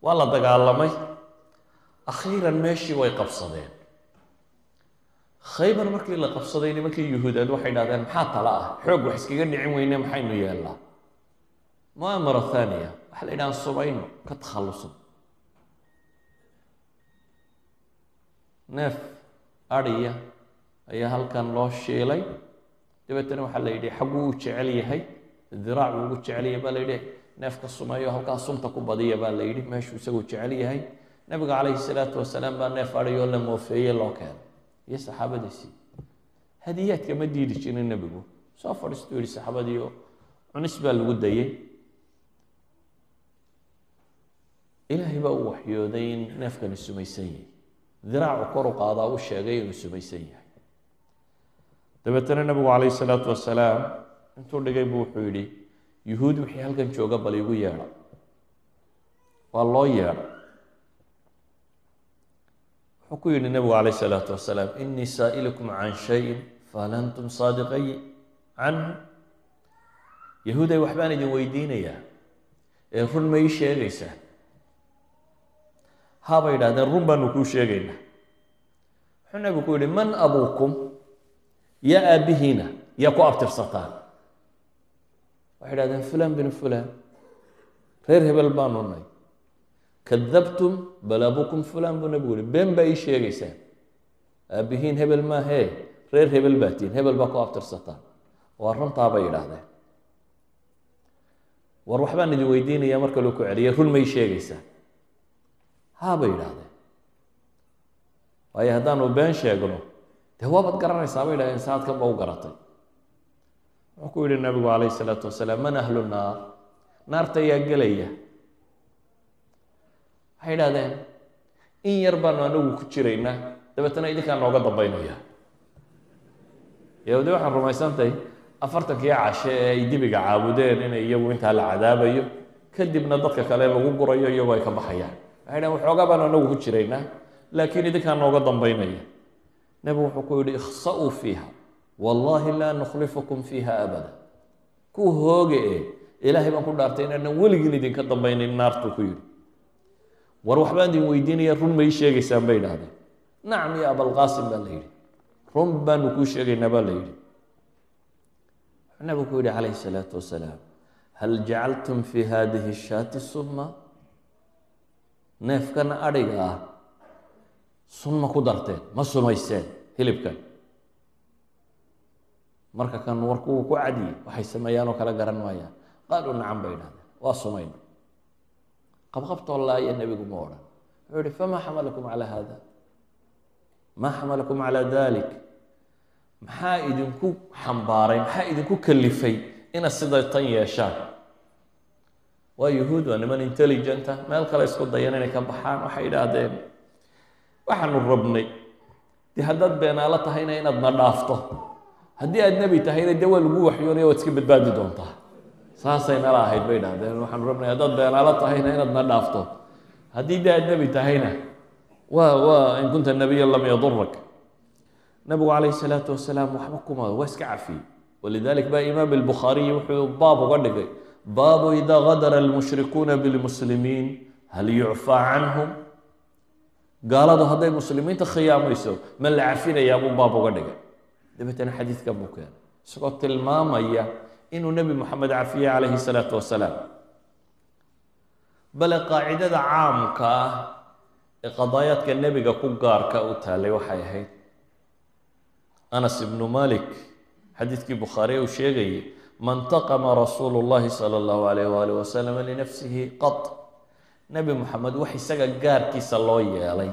Waa la dagaalamay. Akhiiran meeshii way qabsadeen. Khaybar markii la qabsaday nimankii yuhuudeed waxay dhahdeen maxaa tala ah? Xoog wax iskaga dhicin weyne maxaynu yeelnaa muamara thaniya waxa la yidhaha subayno ka takhallusan. Neef adhiya ayaa halkan loo shiilay dabeetana waxaa la yidhi xagguu u jecel yahay diraacu ugu jecel yahay baa la yidhi neefka sumeeyo halkaa sunta ku badiya baa la yidhi meeshuu isagu jecel yahay. Nabiga calayhi salaatu wasalaam baa neef adhiyoo la moofeeye loo keenay. Iyo saxaabadiisii hadiyaadka ma diidi jirin nebigu. Soo fadhiistuu yihi saxaabadii oo cunis baa lagu dayey ilaahay baa u waxyooday in neefkani sumaysan yahay diraacu koru qaadaa u sheegay inuu sumaysan yahay. Dabeetana nebigu calayhi salaatu wasalaam intuu dhigay buu wuxuu yidhi yuhuud wixii halkan jooga bal igu yeedha. Waa loo yeedha. Wuxuu ku yidhi nebigu calayh salaatu wasalaam inii saa'ilukum can shayin fahal antum saadiqay canhu. Yahuuday waxbaan idin weydiinayaa ee run ma ii sheegaysaa habay idhahdeen run baanu kuu sheegaynaa. Wuxuu nebigu ku yihi man abuukum yaa aabbihiina yaa ku abtirsataan waxay idhahdeen fulan binu fulan reer hebel baanu nay kadabtum bal abuukum fulan buu nebigu yihi been baa ii sheegaysaan. Aabbihiin hebel maahee reer hebel baa tihin hebel baa ku abtirsataan waa runtaa bay idhaahdeen war waxbaan idin weydiinayaa marka loo ku celiyay run ma ii sheegaysaan haa bay idhaahdeen waayo haddaanu been sheegno dee waabaad garanaysaa? Bay idhahdeen saadkan ba u garatay. Wuxuu ku yihi nabigu calayhi salaatu wasalaam man ahlu naar? Naarta ayaa gelaya. Waxay idhahdeen in yar baanu anagu ku jiraynaa dabeetana idinkaa nooga dambaynaya yahuudi waxaan rumaysantahay afartankii cashe ee ay dibiga caabudeen inay iyagu intaa la cadaabayo kadibna dadka kale lagu gurayo iyagoo ay ka baxayaan waxay dhahen waxoogaa baan anagu ku jiraynaa laakiin idinkaa nooga dambaynaya. Nebigu wuxuu ku yihi ikhsa'uu fiiha wallaahi laa nukhlifukum fiiha abada. Ku hooge e ilaahay baan ku dhaartay inaanan weligiin idinka dambaynin naartuu ku yidhi. War waxbaan idin weydiinaya run ma ii sheegaysaan bay idhahdeen nacam ya abalqaasim baa la yidhi. Run baanu kuu sheegaynaa baa la yidhi. Nabigu ku yihi calayhi salaatu wasalaam hal jacaltum fi hadihi shaati suma neefkan adhiga ah sun ma ku darteen ma sumayseen hilibkan marka kan warku uu ku cadiyey waxay sameeyaan oo kala garan maayaan qaaluu nacam bay idhahdeen waa sumayna qabqabtoo laaya nebigu ma odhan wuxuu yihi famaa xamalakum calaa hada maa xamalakum calaa dalik maxaa idinku xambaaray maxaa idinku kalifay inaad sida tan yeeshaan waa yuhuud waa niman intelligenta meel kale isku dayan inay ka baxaan waxay idhaahdeen waxaanu rabnay. Dee haddaad beenaalo tahayna inaad na dhaafto. Haddii aad nebi tahayna dee waa lagu waxyoonaya waad iska badbaadi doontaa. Saasay nala ahayd bay idhahdeen waxaanu rabnay. Haddaad beenaalo tahayna inaad na dhaafto. Haddii dee aad nebi tahayna waa waa in kunta nabiyan lam yadurak nabigu calayhi salaatu wasalaam waxba kuma waa iska cafiyey walidalik baa imaam albukhaariyi wuxuu baab uga dhigay baabu idaa gadara almushrikuuna bilmuslimiin hal yucfaa canhum gaaladu hadday muslimiinta khiyaamayso ma la cafinayaa buu baab uga dhigay. Dabeetana xadiidkan buu keenay isagoo tilmaamaya inuu nebi moxamed cafiyey calayhi salaatu wasalaam. Bale qaacidada caamka ah ee qadaayaadka nebiga ku gaarka u taalay waxay ahayd anas ibnu malik. Xadiidkii bukhaariye uu sheegayay man taqama rasuulu llahi sala allahu alayh waalih wasalam linafsihi qad nebi moxamed wax isaga gaarkiisa loo yeelay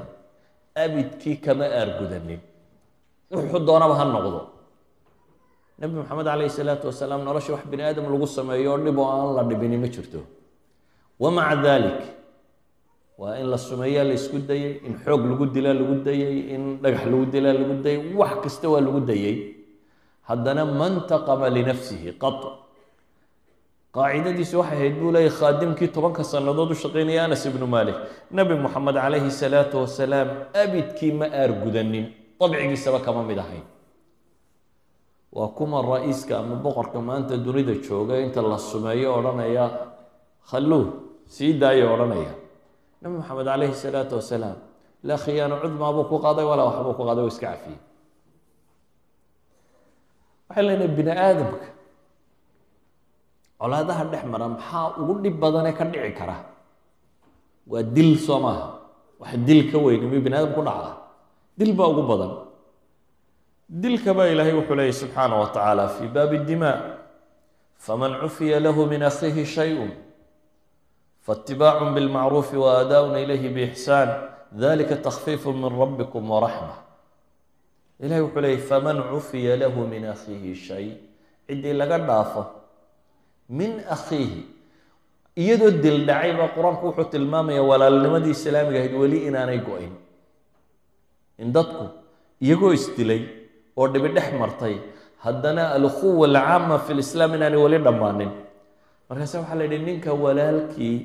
abidkii kama aargudanin. Wuxuu doonaba ha noqdo. Nebi moxamed calayhi salaatu wasalaam nolosha wax bini aadam lagu sameeyo dhib oo aan la dhibini ma jirto. Wamaca dalik waa in la sumeeyaa la isku dayey in xoog lagu dilaa lagu dayey in dhagax lagu dilaa lagu dayey wax kasta waa lagu dayey haddana man taqama linafsihi qad. Qaacidadiisu waxay ahayd buu leeyay khaadimkii tobanka sannadood u shaqaynaya anas ibnu malik nebi moxamed calayhi salaatu wasalaam abidkii ma aargudanin dabcigiisaba kama mid ahayn. Waa kuma ra'iiska ama boqorka maanta dunida jooga inta la sumeeyo odhanaya khalluuh sii daayo odhanaya. Nebi moxamed calayhi salaatu wasalaam laa khiyaano cudmaa buu ku qaaday walaa waxbuu ku qaaday oo iska cafiyey waxay leenahay bini aadamka. Colaadaha dhex mara maxaa ugu dhib badanee ka dhici kara? Waa dil soo maaha. Wax dil ka weyni miyuu bini aadam ku dhacda dil baa ugu badan. Dilka baa ilaahay wuxuu leeyahy subxaana wa tacaala fi baabi dimaa faman cufiya lahu min akhiihi shayun faاtibaacu bilmacruufi waadaaءun ilayhi biixsaan dalika takfiifu min rabbikum waraxma ilahay wuxuu leeyay faman cufiya lahu min akhiihi shay. Ciddii laga dhaafo min akhiihi iyadoo dil dhacay baa qur'aanku wuxuu tilmaamaya walaalnimadii islaamiga ahayd weli inaanay go-in in dadku iyagoo isdilay oo dhibi dhex martay haddana alkhuwa alcaama fi lislaam inaanay weli dhammaanin. Markaase waxaa la yidhi ninka walaalkii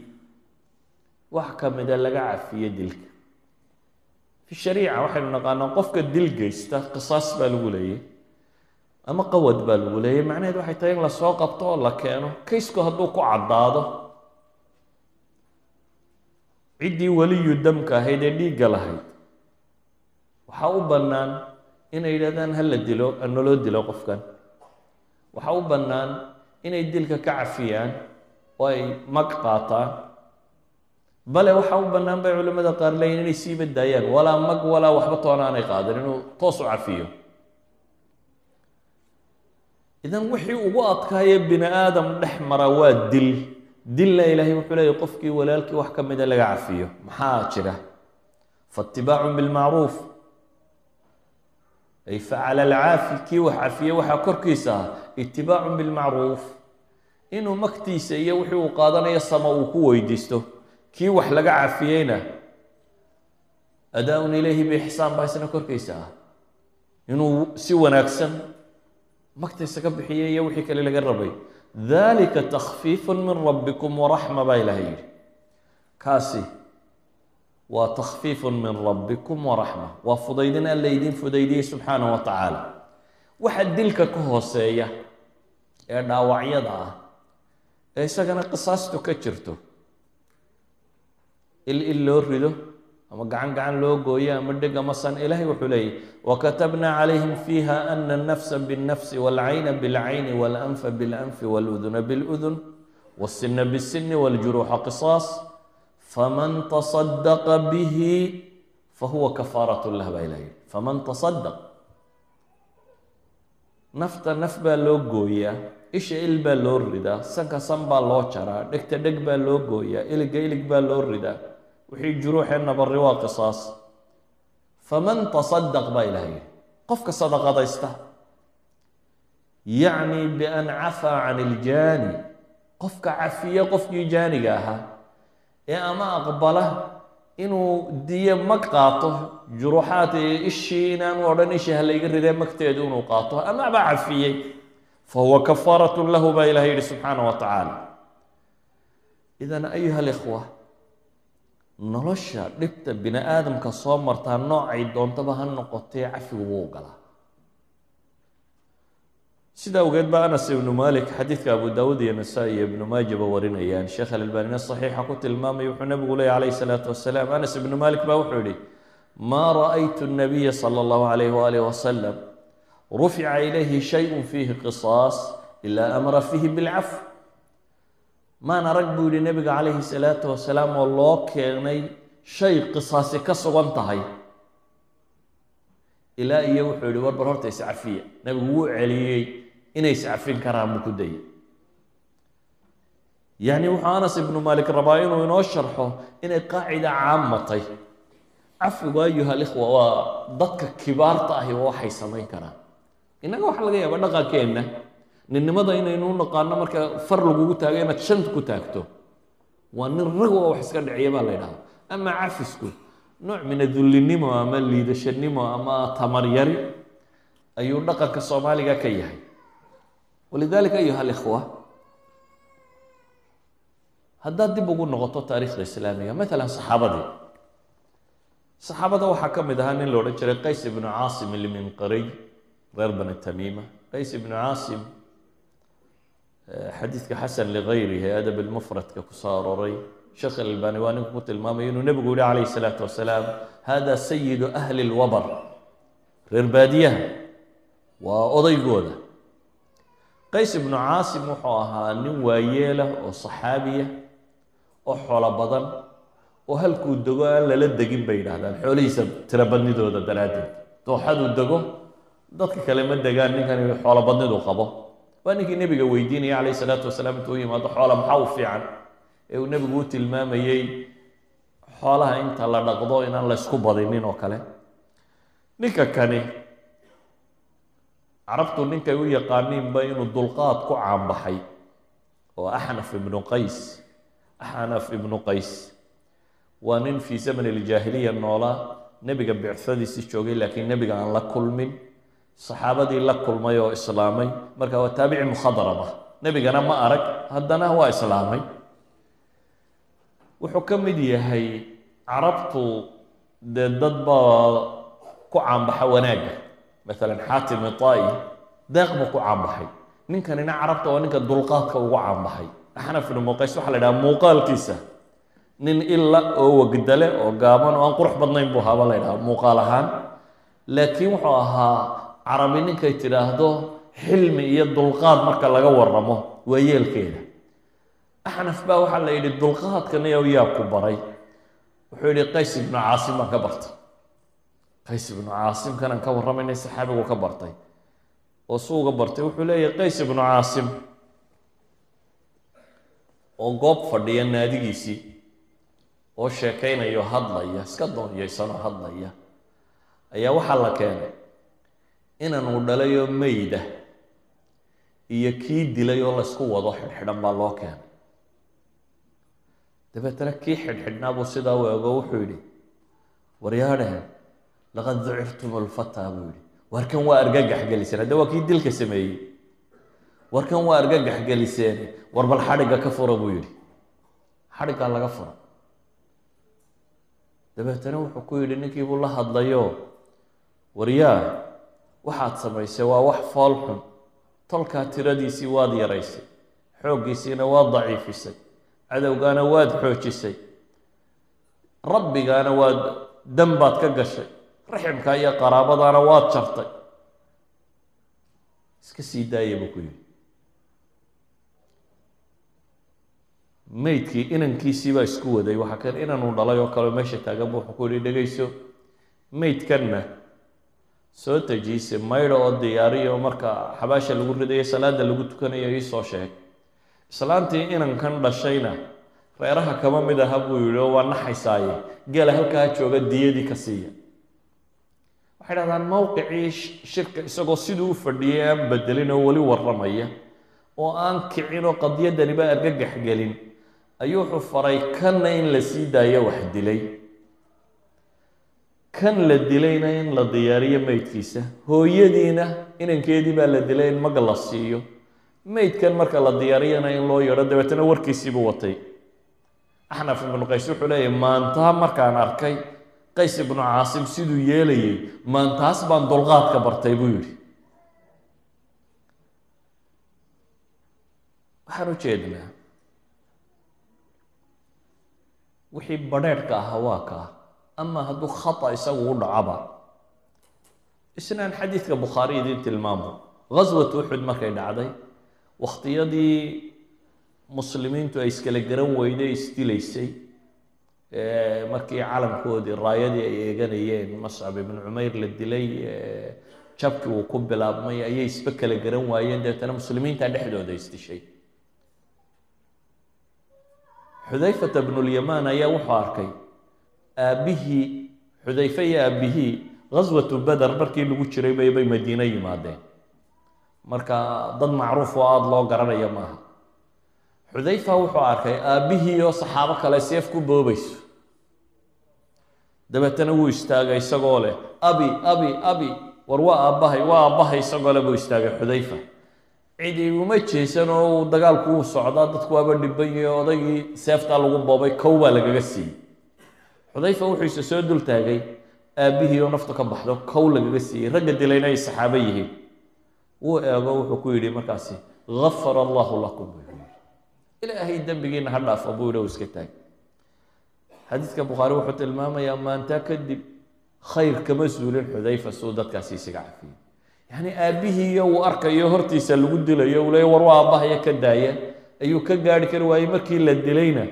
wax ka mida laga cafiyo dilka fi shariica waxaynu naqaanaa qofka dil geysta qisaas baa lagu leeyay ama qawad baa lagu leeyay macnaheed waxay tahay in la soo qabto oo la keeno kaysku hadduu ku caddaado ciddii weliyu damka ahayd ee dhiigga lahayd waxaa u bannaan inay yidhahdaan ha la dilo naloo dilo qofkan waxaa u bannaan inay dilka ka cafiyaan oo ay mag qaataan bale waxaa u bannaan bay culimmada qaar leeyiin inay siiba daayaan walaa mag walaa waxba toona aanay qaadan inuu toos u cafiyo. Idan wixii ugu adkaaya bini aadam dhex mara waa dil. Dilla ilaahay wuxuu leeyahy qofkii walaalkii wax ka mida laga cafiyo. Maxaa jira? Faatibaacun bilmacruuf ay facala alcaafi kii wax cafiye waxaa korkiisa ah. Itibaacun bilmacruuf inuu magtiisa iyo wixii uu qaadanayo sama uu ku weydiisto kii wax laga cafiyeyna adaa-un ilayhi biixsaan baa isna korkiisa ah inuu si wanaagsan magtaysa ka bixiyay iyo wixii kale laga rabay. Dalika takfiifu min rabbikum waraxma baa ilahay yidhi. Kaasi waa takfiifu min rabbikum waraxma waa fudaydin alla idin fudaydiyey subxaanah wa tacaala. Waxa dilka ka hooseeya ee dhaawacyada ah ee isagana qisaastu ka jirto il il loo rido ama gacan gacan loo gooyo ama dheg ama san ilaahay wuxuu leeyahy wakatabna calayhim fiiha ana alnafsa biاlnafsi walcayna bilcayni walanfa bilanfi waluduna biludun wasinna bisinni waljuruuxa qisaas faman tasadaqa bihi fahuwa kafaarat lah baa ilahay faman tasadaq nafta naf baa loo gooyaa isha il baa loo ridaa sanka san baa loo jaraa dhegta dheg baa loo gooyaa iliga ilig baa loo ridaa wixii juruuxee nabari waa qisaas. Faman tasadaq baa ilahay? Yidhi qofka sadaqadaysta yacni bian cafaa can iljaani qofka cafiya qofkii jaaniga ahaa ee ama aqbala inuu diyo mag qaato juruuxaad iyo ishii inaanu odhan ishii ha layga ridee magteedu inuu qaato amaba cafiyey fa huwa kafaaratun lahu baa ilaha yihi subxaana wa tacaala idan ayuha alikhwa nolosha dhibta bini aadamka soo martaa noocay doontaba ha noqotee cafigu wuu galaa sida awgeed ba anas ibnu malik xadiidka abu daawuud iyo nasaa-i iyo ibnu maajaba warinayaan. Sheekh alalbanina saxiixa ku tilmaamay wuxuu nabigu leeyay calayhi salaatu wasalaam. Anas ibnu malik baa wuxuu yihi maa ra'aytu nabiya sala allahu rufica ilayhi shayun fiihi qisaas ilaa amara fiihi bilcaf maan arag buu yihi nebiga calayhi salaatu wasalaam oo loo keenay shay qisaasi ka sugan tahay ilaa iyo wuxuu yihi warbar horta iscafiya nebigu wuu celiyey inay iscafin karaan buu ku dayay yacni wuxuu anas ibnu malik rabaa inuu inoo sharxo inay qaacida caamatay cafigu ayuha alikhwa waa dadka kibaarta ahi waxay samayn karaan innaga waxaa laga yaaba dhaqankeenna ninnimada inaynu u naqaano marka far lagugu taago inaad shanta ku taagto. Waa nin rag oo wax iska dhiciya baa la ydhahda ama cafisku nooc min adullinimo ama liidashanimo ama tamaryari ayuu dhaqanka soomaaliga ka yahay. Walidalika ayuha alikhwa haddaad dib ugu noqoto taariikhda islaamiga maalan saxaabadii. Saxaabada waxaa ka mid ahaa nin la odhan jiray qays ibnu caasim ilminqariy reer bani tamiima qays ibnu caasim xadiidka xasan ligayrihi adab ilmufradka ku soo arooray sheekh alalbani waa ninku ku tilmaamay inuu nebigu yihi calayhi salaatu wasalaam hada sayidu ahli lwabar reer baadiyaha waa odaygooda qays ibnu caasim wuxuu ahaa nin waayeelah oo saxaabiya oo xoolo badan oo halkuu dego aan lala degin bay yidhahdaan xoolihiisa tirobadnidooda daraaddeed dooxaduu dego dadka kale ma degaan ninkan xoolo badnidu qabo. Waa ninkii nebiga weydiinaya calayhi salaatu wasalaam intuu u yimaado xoola maxaa u fiican? Ee uu nebigu u tilmaamayey xoolaha inta la dhaqdo inaan la ysku badinin oo kale. Ninka kani carabtu ninkay u yaqaaniinba inuu dulqaad ku caanbaxay oo axnaf ibnu qays axnaf ibnu qays. Waa nin fii zaman iljaahiliya noolaa nebiga bicsadiisi joogay laakiin nebiga aan la kulmin saxaabadii la kulmay oo islaamay marka waa taabici mukhadarama nebigana ma arag haddana waa islaamay. Wuxuu ka mid yahay carabtu dee dad baa ku caanbaxa wanaagga. Maalan xaatim itai deeq buu ku caanbaxay. Ninkanina carabta waa ninka dulqaadka ugu caanbaxay. Axnaf ibnu muqays waxaa la idhaha muuqaalkiisa. Nin ila oo wagdale oo gaaban oo aan qurux badnayn buu ahaaba la ydhaha muuqaal ahaan. Laakiin wuxuu ahaa carabi ninkay tidhaahdo xilmi iyo dulqaad marka laga waramo waa yeelkeeda axnaf baa waxaa la yidhi dulqaadkana yaa ku baray. Wuxuu yihi qays ibnu caasim baan ka bartay. Qays ibnu caasim kanaan ka warramayna saxaabigu ka bartay. Oo suuga bartay wuxuu leeyahay qays ibnu caasim. Oo goob fadhiya naadigiisii oo sheekaynayo hadlaya iska doonyaysanoo hadlaya ayaa waxaa la keenay inanuu dhalayoo meyda iyo kii dilay oo laysku wado xidhxidhan baa loo keenay. Dabeetana kii xidhxidhnaa buu sidaa u ego wuxuu yidhi waryaadhehen laqad ducirtum lfataa buu yidhi. Warkan waa argagax geliseen hadde waa kii dilka sameeyey. Warkan waa argagax geliseen war bal xadhigga ka fura buu yidhi. Xadhiggaa laga fura dabeetana wuxuu ku yidhi ninkii buu la hadlayo waryaa waxaad samaysay waa wax fool xun. Tolkaa tiradiisii waad yaraysay xooggiisiina waad daciifisay cadowgaana waad xoojisay rabbigaana waad danbaad ka gashay raximka iyo qaraabadaana waad jartay iska sii daaya buu ku yidhi. Meydkii inankiisii baa isku waday. Waxaa kan inanuu dhalay oo kaleo meesha taagan bu wuxuu ku yihi dhegayso meydkanna soo tajiise maydha oo diyaariya marka xabaasha lagu ridayo salaada lagu tukanayo iisoo sheeg islaantii inankan dhashayna reeraha kama mid aha buu yihi oo waa naxaysaaye. Geela halkaa jooga diyadii ka siiya. Waxay dhahdaan mowqicii shirka isagoo siduu u fadhiyay aan bedelin oo weli warramaya oo aan kicin oo qadiyadaniba argagax gelin ayuu wuxuu faray kanna in la sii daayo wax dilay kan la dilayna in la diyaariyo meydkiisa hooyadiina inankeedii baa la dilay in mag la siiyo. Meydkan marka la diyaariyana in loo yeedho dabeetana warkiisiibuu watay. Axnaf ibnu qays wuxuu leeyahy maantaa markaan arkay qays ibnu caasim siduu yeelayay maantaas baan dulqaadka bartay buu yidhi. Waxaan u jeednaa wixii badheedhka ahaa waa kaa ama hadduu khata isagu u dhacaba isnaan xadiidka bukhaari idiin tilmaamo ghaswat uxud markay dhacday wakhtiyadii muslimiintu ay iskala garan weyday isdilaysay markii calankoodii raayadii ay eeganayeen mascab ibnu cumayr la dilay jabkii uu ku bilaabmay ayay isba kala garan waayeen dabeetana muslimiinta dhexdooda isdishay xudayfata bnulyamaan ayaa wuxuu arkay aabbihii xudayfe iyo aabbihii ghaswatu beder markii lagu jiray baybay madiine yimaadeen. Marka dad macruuf oo aada loo garanaya maaha. Xudayfa wuxuu arkay aabbihii oo saxaabo kale seef ku boobayso. Dabeetana wuu istaagay isagoo leh abi abi abi war waa aabbahay waa aabbahay isagoo leh buu istaagay xudayfa. Cidi uma jeesan oo dagaalku uu socdaa dadku waaba dhiban yahe odaygii seeftaa lagu boobay kow baa lagaga siiyey xudayfa wuxuu isa soo dul taagay aabbihii oo naftu ka baxdo kow lagaga siiyey. Ragga dilayna ay saxaabo yihiin. Wuu eego wuxuu ku yidhi markaasi gafara allahu lakum buu yidhi. Ilaahay dembigiina ha dhaafo buu yidhi iska taag xadiidka bukhaari wuxuu tilmaamayaa maantaa kadib khayr kama suulin xudayfa suu dadkaasi isaga cafiyey yacni aabbihii uu arkayo hortiisa lagu dilayo uu leeya war waa aabbahaya ka daaya ayuu ka gaari kari waayey markii la dilayna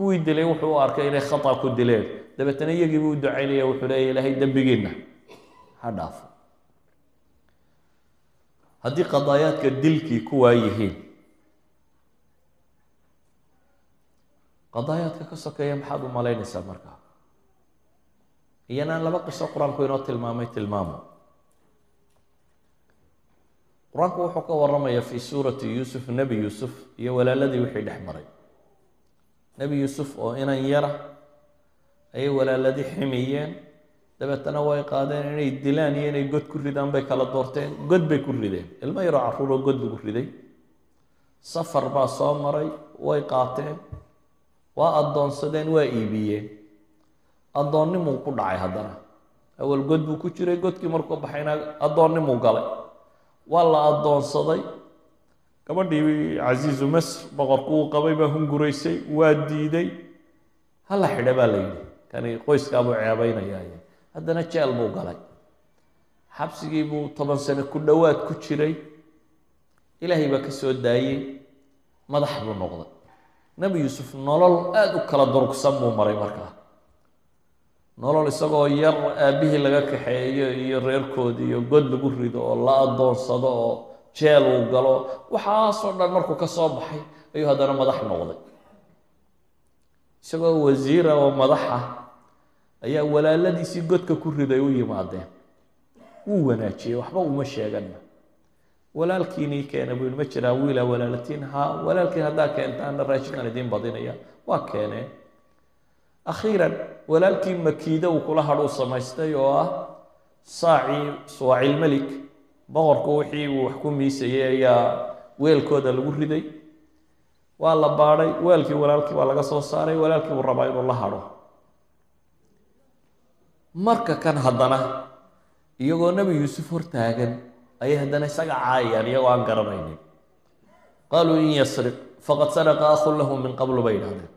kuwii dilay wuxuu u arkay inay khata ku dileen. Dabeetana iyagiibuu u ducaynaya wuxuu leeya ilaahay dembigiina ha dhaafo. Haddii qadaayaadka dilkii kuwaa yihiin qadaayaadka ka sokeeya maxaad u malaynaysaa markaa? Iyanaan laba qiso qur'aanku inoo tilmaamay tilmaamo. Qur'aanku wuxuu ka waramayaa fii suurati yuusuf nebi yuusuf iyo walaaladii wixii dhex maray nebi yuusuf oo inan yara ayay walaaladii ximiyeen. Dabeetana way qaadeen inay dilaan iyo inay god ku ridaan bay kala doorteen. God bay ku rideen. Ilmo yaroo carruuroo god lagu riday. Safar baa soo maray way qaateen. Waa addoonsadeen waa iibiyeen. Addoonnimuu ku dhacay haddana. Awal god buu ku jiray godkii markuu baxayna addoonnimuu galay. Waa la addoonsaday gabadhii casiizu masr boqorku uu qabay baa hunguraysay waa diiday. Hala xidha baa la yidhi. Kani qoyskaabuu ceebaynayaa haddana jeel buu galay. Xabsigii buu toban sano ku dhowaad ku jiray. Ilaahay baa ka soo daayey. Madax buu noqday. Nebi yuusuf nolol aada u kala durugsan buu maray markaa. Nolol isagoo yar aabbihii laga kaxeeyo iyo reerkoodii iyo god lagu rido oo la addoonsado oo jeel uu galo waxaasoo dhan markuu ka soo baxay ayuu haddana madax noqday. Isagoo wasiira oo madaxa ayaa walaaladiisii godka ku riday u yimaadeen. Wuu wanaajiyey waxba uma sheeganna. Walaalkiinii keena buu yihi ma jiraa wiila walaalatiin haa walaalkiin haddaa keentaana raashinkan idiin badinaya. Waa keeneen akhiiran walaalkii makiida uu kula hadhuu samaystay oo ah saacii suwaacilmelik boqorku wixii uu wax ku miisayay ayaa weelkooda lagu riday. Waa la baadhay weelkii walaalkii baa laga soo saaray walaalkii buu rabaa inuu la hadho. Marka kan haddana iyagoo nebi yuusuf hortaagan ayay haddana isaga caayayaan iyagoo aan garanaynin. Qaaluu in yasriq faqad saraqa akhun lahu min qablu bay yidhahdeen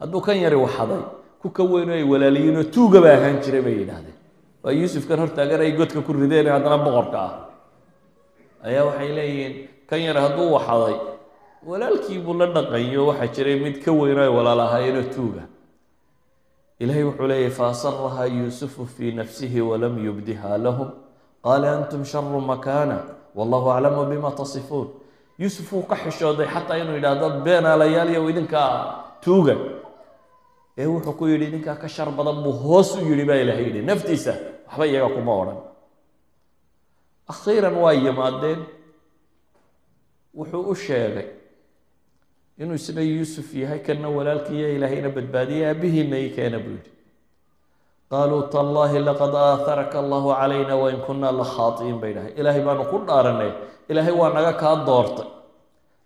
hadduu kan yari waxaday ku ka weyno ay walaaliyiinoo tuuga ba ahaan jiray bay yidhahdeen waa yuusufkan hortaagan ay godka ku rideen haddana boqorka ah ayaa waxay leeyihiin kan yar hadduu waxaday walaalkii buu la dhaqanyo waxaa jiray mid ka weyno ay walaal ahaayeenoo tuuga. Ilahay wuxuu leeyahy faasarahaa yuusufu fii nafsihi walam yubdiha lahum. Qaala antum sharu makaana wallahu aclamu bima tasifuun. Yuusuf wuu ka xishooday xataa inuu yidhaahdo beenaalayaal iyo idinkaa tuuga. Ee wuxuu ku yidhi idinkaa ka shar badan buu hoos u yidhi baa ilahay yidhi. Naftiisa waxba iyaga kuma odhan akhiiran waa yimaadeen. Wuxuu u sheegay inuu isna yuusuf yahay kana walaalkiiyo ilaahayna badbaadiyay aabihiina i keena buu yidhi. Qaaluu tallaahi laqad aaharaka allahu calayna wain kunaa la khaatiin bay dhahay. Ilaahay baanu ku dhaaranay. Ilaahay waa naga kaa doortay.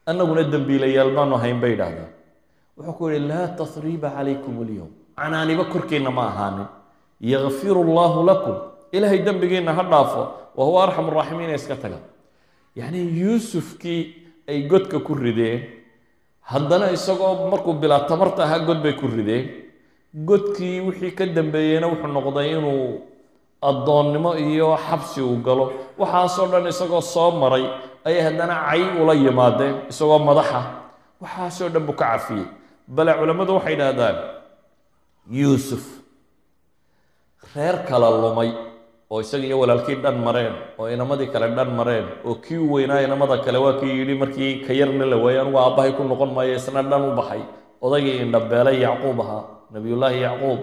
Annaguna dembiilayaal baanu hayn bay dhahdeen. Wuxuu ku yihi laa tasriiba calaykum alyowm canaaniba korkiina ma ahaanin. Yakfiru allahu lakum ilaahay dembigiina ha dhaafo wa huwa arxam araaximiina iska taga. Yacni yuusufkii ay godka ku rideen haddana isagoo markuu bilaa tamarta ahaa god bay ku rideen. Godkii wixii ka dambeeyeyna wuxuu noqday inuu addoonnimo iyo xabsi uu galo. Waxaasoo dhan isagoo soo maray ayay haddana cay ula yimaadeen isagoo madaxa. Waxaasoo dhan buu ka cafiyey. Bale culammadu waxay idhaahdaan yuusuf reer kala lumay oo isaga iyo walaalkii dhan mareen oo inamadii kale dhan mareen oo kii u weynaa inamada kale waa kii yidhi markii ka yarna la waayey anugu aabbahay ku noqon maayo isna dhan u baxay odaygii indhabeelay yacquub ahaa nabiyullaahi yacquub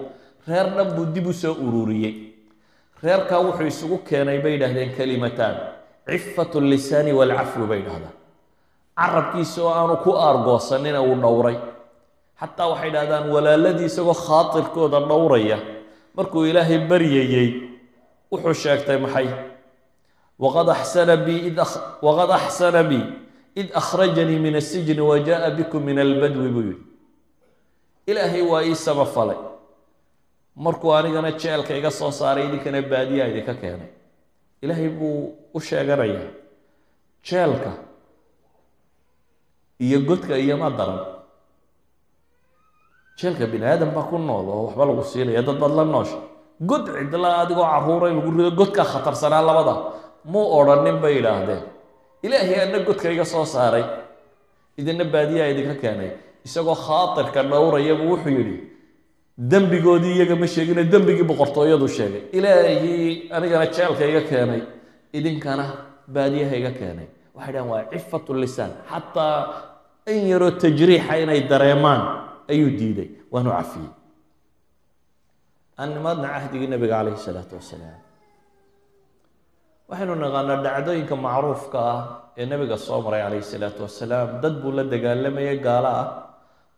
reer dhan buu dib u soo ururiyey reerkaa wuxuu isugu keenay bay yidhahdeen kalimataan cifatu lisaani waalcafwi bay dhahdaan carabkiisa oo aanu ku aargoosanina uu dhowray xataa waxay dhahdaan walaaladii isagoo khaatirkooda dhowraya markuu ilaahay baryayey wuxuu sheegtay maxay? Waqad axsana bi waqad axsana bi id akhrajanii min asijni wa jaءa bikum min albadwi buu yidhi. Ilaahay waa ii samafalay markuu anigana jeelka iga soo saaray idinkana baadiyaa idinka keenay. Ilaahay buu u sheeganayaa jeelka iyo godka iyoma daran. Jeelka bini aadam baa ku nool oo waxba lagu siinaya dad baad la noosha god cidla adigoo caruuray lagu rido godkaa khatarsanaa labada. Muu odhanin bay idhaahdeen ilaahay ana godka iga soo saaray. Idina baadiyaa idinka keenay. Isagoo khaatirka dhowrayabuu wuxuu yidhi dembigoodii iyaga ma sheegine dembigii boqortooyadu sheegay. Ilaahii anigana jeelka iga keenay. Idinkana baadiyaha iga keenay. Waxay dhahan waa cifatu lisaan. Xataa in yaroo tajriixa inay dareemaan ayuu diiday. Waanu cafiyey annimaadna cahdigii nabiga calayhi salaatu wasalaam. Waxaynu naqaanaa dhacdooyinka macruufka ah ee nabiga soo maray calayhi salaatu wasalaam. Dad buu la dagaalamayay gaalo ah.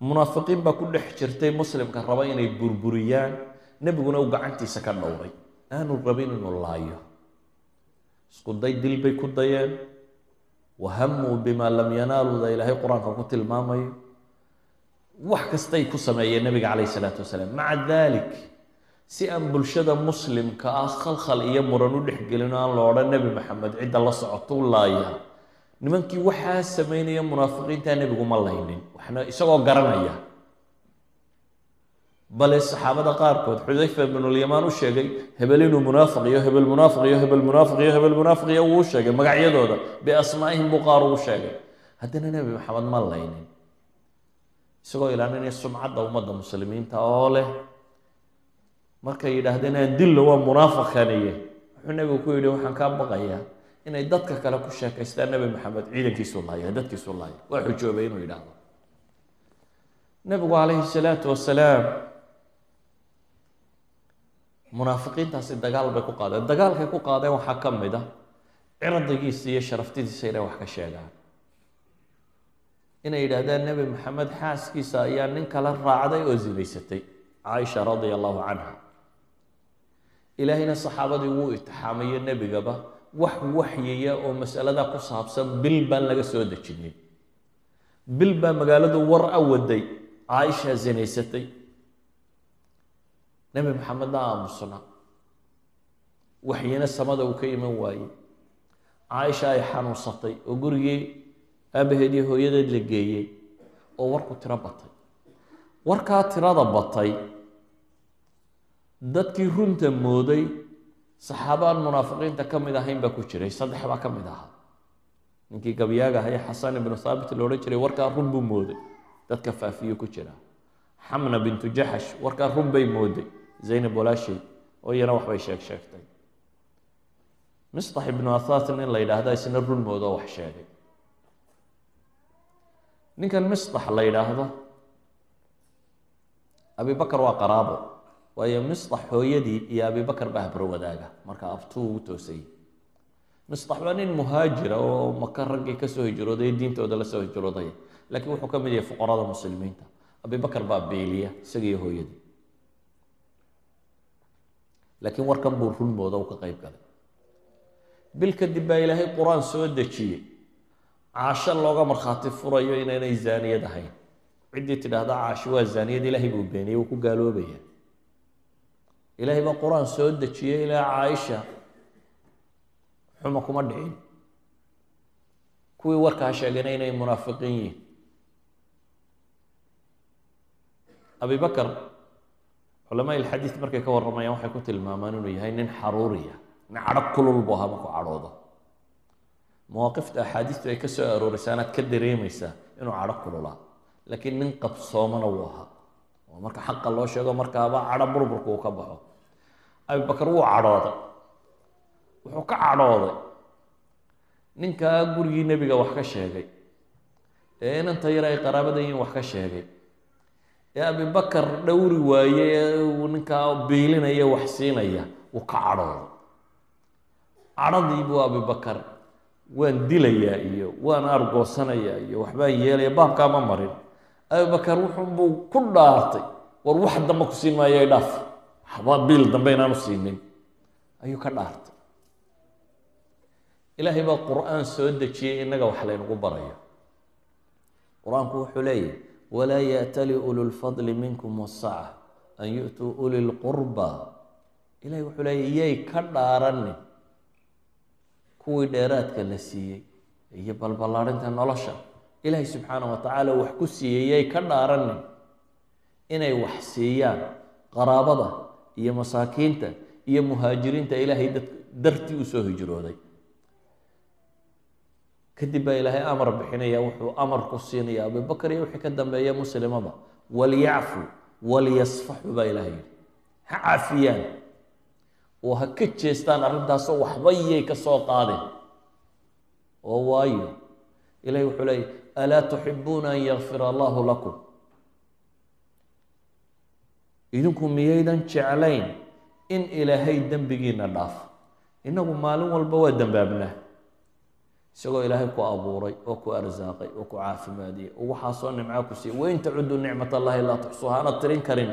Munaafiqiin baa ku dhex jirtay muslimka raba inay burburiyaan. Nebiguna uu gacantiisa ka dhowray. Aanu rabin inuu laayo. Isku day dil bay ku dayeen. Wahamuu bima lam yanaaluda ilaahay qur'aanka ku tilmaamayo. Wax kastay ku sameeyeen nabiga calayhi salaatu wasalaam. Maca dalik si aan bulshada muslimka ah khalkhal iyo muran u dhexgelin aan la odhan nebi maxamed cidda la socoto u laaya. Nimankii waxaa sameynaya munaafiqiinta nebigu ma laynin waxna isagoo garanaya. Bale saxaabada qaarkood xudayfa binulyamaan u sheegay hebel inuu munaafiq iyo hebel munaafiq iyo hebel munaafiq iyo hebel munaafiq iyo wuu sheegay magacyadooda biasmaa'ihim buu qaar ugu sheegay. Haddana nebi maxamed ma laynin. Isagoo ilaalinaya sumcadda ummadda muslimiinta oo leh markay yidhaahdeen aan waa munaafiqkaniye wuxuu nebigu ku yidhi waxaan kaa baqayaa inay dadka kale ku sheekaystaan nebi maxamed ciidankiisu laaya dadkiisu laaya inuu yidhaahdo. Nebigu calayhi salaatu wasalaam munaafiqiintaasi dagaal bay ku qaadeen. Dagaalkay ku qaadeen waxaa ka mid ah cirdigiisa iyo sharaftidiisa inay wax ka sheegaan. Inay yidhaahdaan nebi maxamed xaaskiisa ayaa nin kala raacday oo zinaysatay caaisha radia allahu canha ilaahayna saxaabadii wuu itixaamayo nebigaba wax waxyiya oo masalada ku saabsan bil baan laga soo dejinin bil baa magaaladu war a waday caaisha zinaysatay. Nebi maxamedna aamusna waxyina samada uu ka iman waayey caaisha ay xanuunsatay oo gurigii aabaheed iyo hooyadeed la geeyey oo warku tiro batay. Warkaa tirada batay dadkii runta mooday saxaabaan munaafiqiinta ka mid ahayn baa ku jiray. Saddex baa ka mid ahaa. Ninkii gabyaaga ahaye xasan ibnu thaabit la odhan jiray warkaa run buu mooday. Dadka faafiyo ku jira. Xamna bintu jaxash warkaa run bay mooday. Zaynab walaashay oo iyana waxbay sheeg sheegtay. Ibnu athaat nin la yidhaahda isna run moodoo wax sheegay. Ninkan mistax la yidhaahdo abibakar waa qaraabo waayo mistax hooyadii iyo abibakar baa habro wadaaga. Marka abtuu u toosayey mistax waa nin muhaajira oo maka raggii ka soo hijrooday diintooda la soo hijrooday. Laakiin wuxuu ka mid yahay fuqarada muslimiinta. Abibakar baa beeliya isagiiyo hooyadii. Laakiin warkan buu run mooda u ka qayb galay. Bil kadib baa ilaahay qur'aan soo dejiyey. Caasho looga markhaati furayo inaynay zaaniyad ahayn. Ciddii tidhaahda caasho waa zaaniyad ilaahay buu beeniyey wuu ku gaaloobaya ilaahay baa qur'aan soo dejiyey ilaa caaisha. Xuma kuma dhicin. Kuwii warkaa sheegayna inay munaafiqiin yihiin. Abibakar culamaa ilxadiid markay ka warramayaan waxay ku tilmaamaan inuu yahay nin xaruuriya nin cadho kulul buu ahaa markuu cadhoodo. Mawaaqifta axaadiistu ay ka soo arooraysa anaad ka dareemaysaa inuu cadho kululaa laakiin nin qabsoomana wuu ahaa. Oo marka xaqa loo sheego markaaba cadho burburka uu ka baxo abibakar wuu cadhooday. Wuxuu ka cadhooday. Ninkaa gurigii nebiga wax ka sheegay. Ee inanta yar ay qaraabada yihiin wax ka sheegay. Ee abibakar dhowri waaye ee ninkaa biilinaya wax siinaya wuu ka cadhooday. Cadhadii buu abibakar waan dilayaa iyo waan argoosanayaa iyo waxbaan yeelaya baabkaa ma marin. Abibakar wuxuunbuu ku dhaartay war wax dambe ku siin maayo dhaaf waxba biil dambe inaanu siinin. Ayuu ka dhaartay. Ilaahay baa qur'aan soo dejiyey innaga wax laynagu barayo. Qur'aanku wuxuu leeyahy walaa yaatali ulu lfadli minkum wasaca an yu'tuu uli lqurba ilahay wuxuu leeyahy yay ka dhaaranin kuwii dheeraadka la siiyey iyo balballaarinta nolosha ilaahay subxaana wa tacaala wax ku siiyey yay ka dhaaranin inay wax siiyaan qaraabada iyo masaakiinta iyo muhaajiriinta ilaahay dad dartii u soo hijrooday. Kadib baa ilaahay amar bixinaya wuxuu amar ku siinaya abubakar iyo wixii ka dambeeya muslimaba walyacfu walyasfaxu baa ilahay yihi ha cafiyaan oo ha ka jeestaan arrintaasoo waxba yay ka soo qaadeen. Oo waayo. Ilahay wuxuu leeyay alaa tuxibuuna an yakfira allahu lakum idinku miyaydan jeclayn in ilaahay dembigiina dhaafo innagu maalin walba waa dembaabnaa. Isagoo ilaahay ku abuuray oo ku arsaaqay oo ku caafimaadiyey oo waxaasoo nimco ku siiyey wain tacudu nicmat allahi laa tuxsuha ana tirin karin.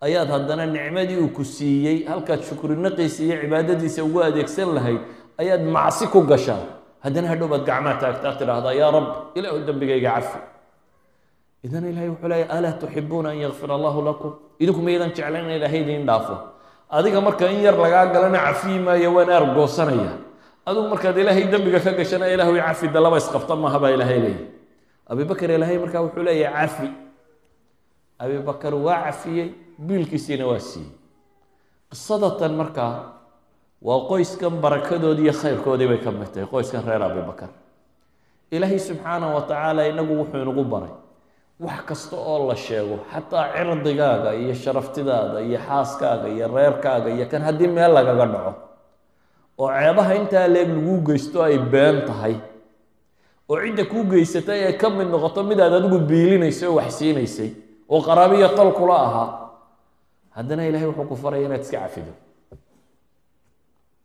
Ayaad haddana nicmadii uu ku siiyey halkaad shukrinaqiisa iyo cibaadadiisa ugu adeegsan lahayd ayaad macsi ku gashaa. Haddana hadhow baad gacmaa taagtaa tidhaahdaa yaa rab ilaahu dembigayga cafi idan ilahay wuxuu leeya alaa tuxibuuna an yakfira allahu lakum idinku maydan jeclayn in ilaahay idiin dhaafo adiga marka in yar lagaa galana cafiyi maayo waan aargoosanaya adigu markaad ilaahay dembiga ka gashana ilaahu cafi dalaba isqabta maaha baa ilaahay leeyahy abibakar ilaahay markaa wuxuu leeyahay cafi abibakar waa cafiyey biilkiisiina waa siiyey qisadatan markaa waa qoyskan barakadoodii iyo khayrkoodii bay ka mid tahay qoyskan reer abibakar ilaahay subxaanah wa tacaala inagu wuxuu inagu baray wax kasta oo la sheego xataa cirdigaaga iyo sharaftidaada iyo xaaskaaga iyo reerkaaga iyo kan haddii meel lagaga dhaco oo ceebaha intaa leeg laguu geysto ay been tahay oo cidda kuu geysatay ay ka mid noqoto midaad adigu biilinaysay oo wax siinaysay oo qaraabiya tol kula ahaa haddana ilahay wuxuu ku faraya inaad iska cafido.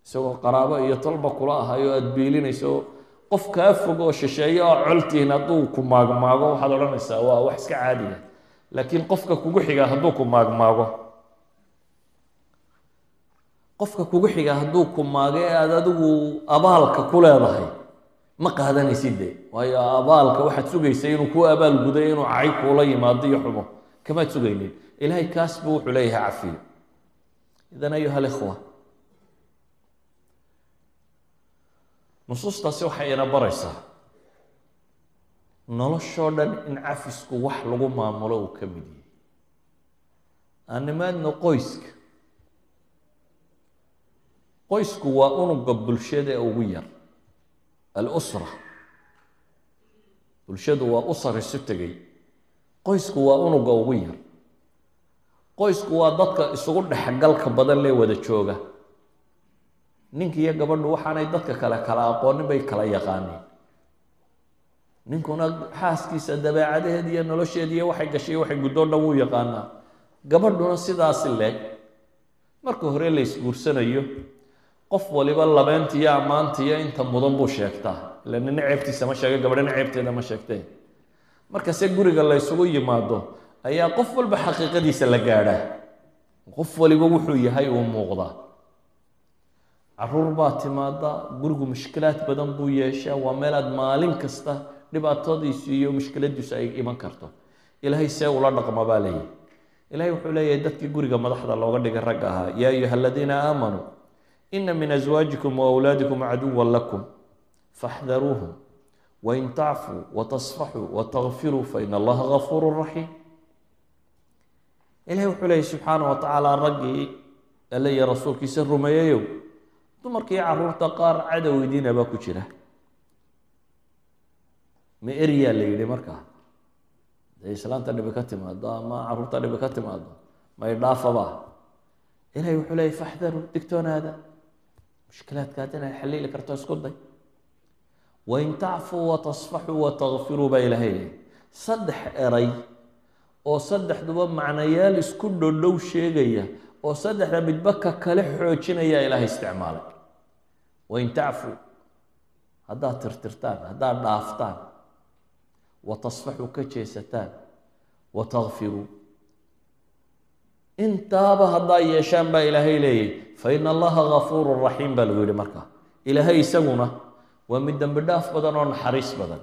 Isagoo qaraabo iyo tolba kula ahayo aada biilinayso qof kaa fog oo shisheeyo oo coltihin hadduu ku maagmaago waxaad odhanaysaa waa wax iska caadiya laakiin qofka kugu xiga hadduu ku maagmaago. Qofka kugu xiga hadduu ku maago ee aada adigu abaalka ku leedahay ma qaadanaysid de waayo abaalka waxaad sugaysay inuu ku abaal guday inuu cay kuula yimaado iyo xumo. Kamaad sugaynin ilahay kaas buu wuxuu leeyahay cafiyo. Idan ayuha alikhwa nusuustaasi waxay ina baraysaa. Noloshoo dhan in cafisku wax lagu maamulo uu ka mid yahay. Animaadna qoyska. Qoysku waa unuga bulshada ee ugu yar alusra. Bulshadu waa usar isu tegay qoysku waa unuga ugu yar. Qoysku waa dadka isugu dhexgalka badan lee wada jooga ninka iyo gabadhu waxaanay dadka kale kala aqoonin bay kala yaqaaneen ninkuna xaaskiisa dabeecadaheed iyo nolosheed iyo waxay gashay waxay guddoon dhan wuu yaqaanaa. Gabadhuna sidaasi leeg. Marka hore la isguursanayo qof waliba labeentiyo ammaantiyo inta mudan buu sheegtaa. Ila nina ceebtiisa ma sheega gabadhina ceebteeda ma sheegtee. Markase guriga la ysugu yimaado ayaa qof walba xaqiiqadiisa la gaadhaa. Qof waliba wuxuu yahay uu muuqdaa carruur baa timaada gurigu mushkilaad badan buu yeeshaa waa meel aad maalin kasta dhibaatadiisu iyo mushkiladiisu ay iman karto. Ilaahay see ula dhaqma baa leeyahy ilahay wuxuu leeyahay dadkii guriga madaxda looga dhigay ragga ahaa yaa ayuha aladiina aamanuu ina min aswaajikum waawlaadikum caduwan lakum faxdaruuhum wain tacfuu watasfaxuu watakfiruu faina allaha gafuuru raxiim ilahay wuxuu leeyahy subxaana wa tacaala raggii alle iyo rasuulkiisa rumeeyayow dumarkii carruurta qaar cadowdiina baa ku jira. Ma eryaa la yidhi markaa dee islaanta dhibi ka timaado ama carruurta dhibi ka timaado may dhaafaba ilahay wuxuu leeyay faxdaru digtoonaada. Mushkilaadkaad inaad xaliili karto isku day. Wain tacfuu watasfaxuu watakfiruu baa ilahay leeyay saddex eray oo saddexduba macnayaal isku dhodhow sheegaya oo saddexda midba ka kale xoojinaya ilaahay isticmaalay wain tacfuu haddaad tirtirtaan haddaad dhaaftaan watasfaxuu ka jeesataan watakfiruu intaaba haddaa yeeshaan baa ilaahay leeyay fa ina allaha gafuuru raxiim baa lagu yihi markaa ilaahay isaguna waa mid dembi dhaaf badan oo naxariis badan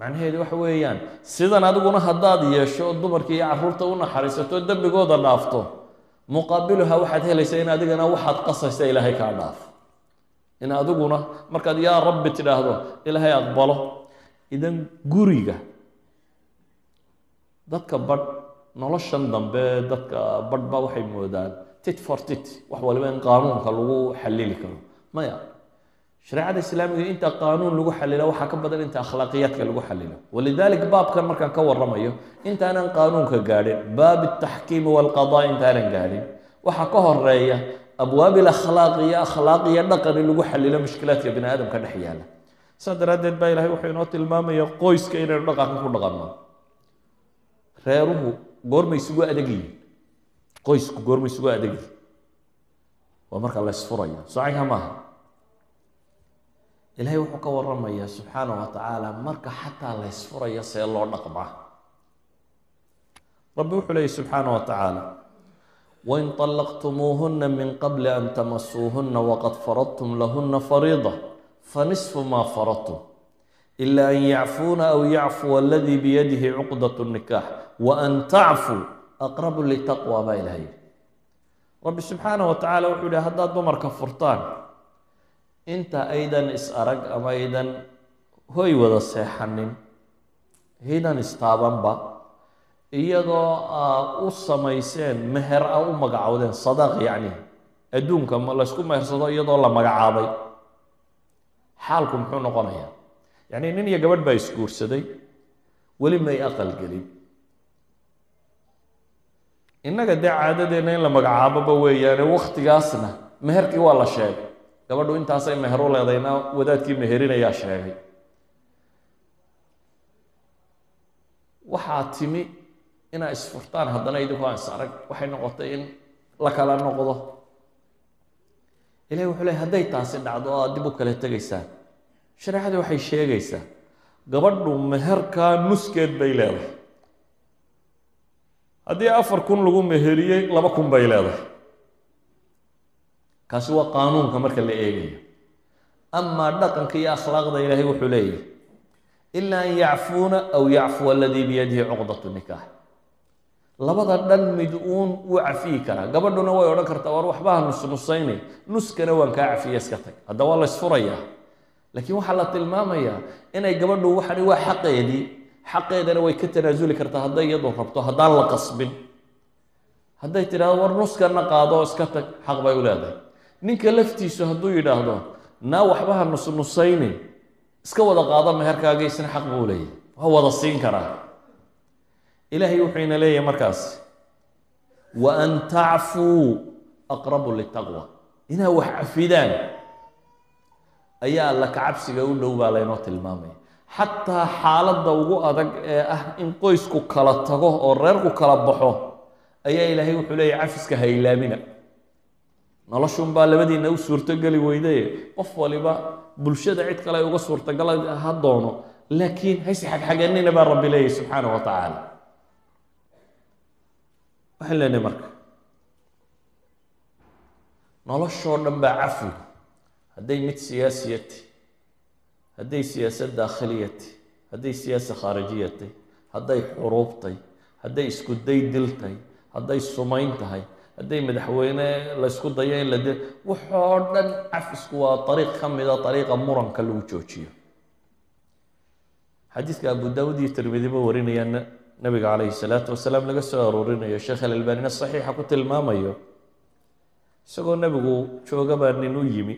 macnaheedu waxa weeyaan sidan adiguna haddaad yeesho dumarkii iyo carruurta u naxariisato dembigooda dhaafto muqaabiluha waxaad helaysaa in adigana waxaad qasaysa ilaahay kaa dhaafo in adiguna markaad yaa rabbi tidhaahdo ilaahay aqbalo idan guriga dadka badh noloshan dambe dadka badh ba waxay moodaan tit for tit wax waliba in qaanuunka lagu xalili karo. Maya shareecada islaamiga inta qaanuun lagu xalilo waxaa ka badan inta akhlaaqiyaadka lagu xalilo walidalik baabkan markaan ka waramayo intaanan qaanuunka gaadhin baab taxkiimi walqadaa intaanan gaadhin waxaa ka horreeya abwaabil akhlaaq iyo akhlaaq iyo dhaqan in lagu xalilo mushkilaadka bini aadamka dhex yaalla. Saa daraaddeed baa ilahay wuxuu inoo tilmaamaya qoyska inaynu dhaqanka ku dhaqanno reeruhu goormay isugu adag yihiin qoysku goormay isugu adag yihiin waa marka la isfurayo socanka maaha. Ilahay wuxuu ka waramayaa subxaana wa tacaala marka xataa la ysfurayo see loo dhaqmaa rabbi wuxuu leeyay subxaana wa tacaala wain طalaqtumuuhuna min qabli an tamasuuhuna waqad faradtum lahuna fariida fanisfu maa faradtum ila an yacfuuna aw yacfuwa aladii biyadihi cuqdat nikaax wa an tacfuu aqrabu litaqwa baa ilaha yidhi rabbi subxaanah wa tacaala wuxuu yihi haddaad dumarka furtaan inta aydan is arag ama aydan hoy wada seexanin haydan istaabanba iyadoo aa u samayseen meher a u magacowdeen sadaaq yacni adduunka laysku mehersado iyadoo la magacaabay. Xaalku muxuu noqonayaa. Yacni nin iyo gabadh baa isguursaday weli may aqal gelin. Innaga dee caadadeenna in la magacaaboba weeyaane waktigaasna meherkii waa la sheegay. Gabadhu intaasay meher u leedayna wadaadkii meherinayaa sheegay. Waxaa timi inaa isfurtaan haddana idinku aan is arag waxay noqotay in la kala noqdo. Ilahi wuxuu ley hadday taasi dhacdo oo aad dib u kala tegaysaan shareecadii waxay sheegaysaa gabadhu meherkaa nuskeed bay leedahay. Haddii afar kun lagu meheriyey laba kun bay leedahay. Kaasi waa qaanuunka marka la eegayo. Amaa dhaqanka iyo akhlaaqda ilaahay wuxuu leeyahy ila an yacfuuna aw yacfuwa aladii biyadihi cuqdat nikaax labada dhan mid uun wuu cafiyi karaa. Gabadhuna way odhan kartaa war waxbaha nusnusaynay nuskana waan kaa cafiya iska tag. Hadda waa la ysfurayaa laakiin waxaa la tilmaamayaa inay gabadhu waxani waa xaqeedii xaqeedana way ka tanaasuli kartaa hadday iyadu rabto haddaan la qasbin. Hadday tidhahdo war nuskana qaado iska tag xaq bay u leedahay. Ninka laftiisu hadduu yidhaahdo naa waxbaha nusnusaynin iska wada qaado meherkaaga isna xaq buu leeyahy waa wada siin karaa ilaahay wuxuu ina leeyahay markaas wa an tacfuu aqrabu litaqwa inaa wax cafidaan ayaa alla kacabsiga u dhow baa laynoo tilmaamaya. Xataa xaaladda ugu adag ee ah in qoysku kala tago oo reerku kala baxo ayaa ilaahay wuxuu leeyahy cafiska ha ilaamina noloshunbaa labadiina u suurtogeli weydaye. Qof waliba bulshada cid kale uga suurtagal ha doono laakiin hayse xagxaganina baa rabbi leeyahy subxaanah wa tacaala waxaan leenahay marka. Noloshoo dhan baa cafigu hadday mid siyaasiyati hadday siyaasad daakhiliyati hadday siyaasa khaarijiyatay hadday xuruubtay hadday isku day diltay hadday sumayn tahay hadday madaxweyne laysku dayo in la dil waxoo dhan cafisku waa ariiq ka mida ariiqa muranka lagu joojiyo. Xadiidka abu daawud iyo tirmidiba warinaya nabiga calayhi salaatu wasalaam laga soo aroorinayo sheekh alalbanina saxiixa ku tilmaamayo isagoo nebigu joogabaa nin u yimi.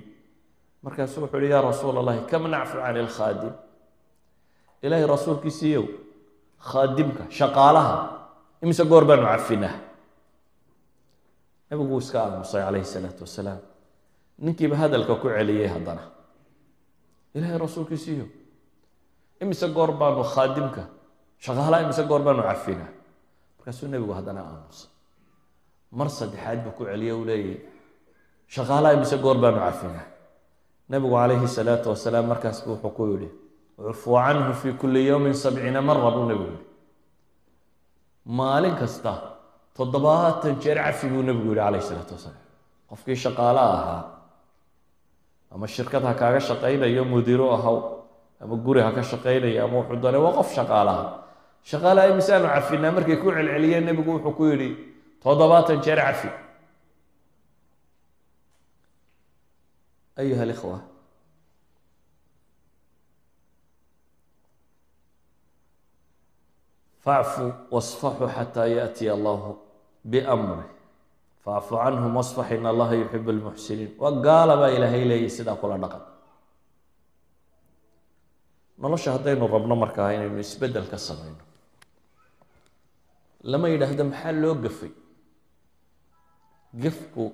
Markaasu wuxu uhi yaa rasuul allahi kam nacfu cani alkhaadim ilaahay rasuulkiisiiyow khaadimka shaqaalaha imise goor baanu cafinaa. Nebigu wuu iska aamusay calayhi salaatu wasalaam. Ninkiiba hadalka ku celiyey haddana. Ilaahay rasuulkiisiiyo imise goor baanu khaadimka shaqaalaha imise goor baanu cafinaa markaasuu nebigu haddana aamusay mar saddexaad buu ku celiye uu leeyahy shaqaalaha imise goor baanu cafinaa nebigu calayhi salaatu wasalaam markaas buu wuxuu ku yidhi cufuu canhu fi kulli yowmin sabciina mara buu nebigu yihi maalin kasta toddobaatan jeer cafi buu nebigu yihi calayhi salaatu wasalaam. Qofkii shaqaala ahaa ama shirkad ha kaaga shaqaynayo mudiiro ahaw ama guri ha ka shaqaynayo ama wuxuu doonay waa qof shaqaalaha shaqaalaha imisaanu cafinaa markay ku celceliyeen nebigu wuxuu ku yidhi toddobaatan jeer cafi. Ayuha alikhwa facfu wasfaxuu xataa yaatiya allahu biamri facfu canhum wasfax in allaha yuxib lmuxsiniin waa gaala baa ilaahay leeyahy sidaa kula dhaqan. Nolosha haddaynu rabno markaa inaynu isbeddel ka samayno lama yidhaahdo maxaa loo gafay? Gafku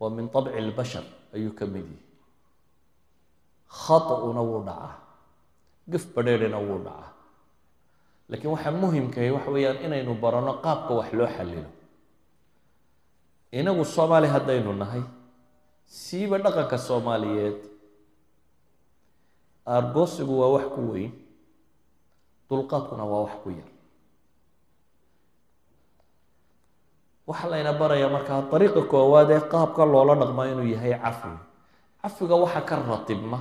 waa min abci اlbashar ayuu ka mid khata-una wuu dhacaa. Gaf badheerhina wuu dhacaa. Laakiin waxaa muhimkahay ah, waxa weeyaan inaynu barano qaabka wax loo xalilo. Inagu soomaali haddaynu nahay siiba dhaqanka soomaaliyeed. Aargoosigu waa wax ku weyn dulqaadkuna waa wax ku yar. Waxaa layna barayaa markaa dariiqa koowaad ee qaabka loola dhaqmaa inuu yahay cafwi cafwiga waxaa ka ratibma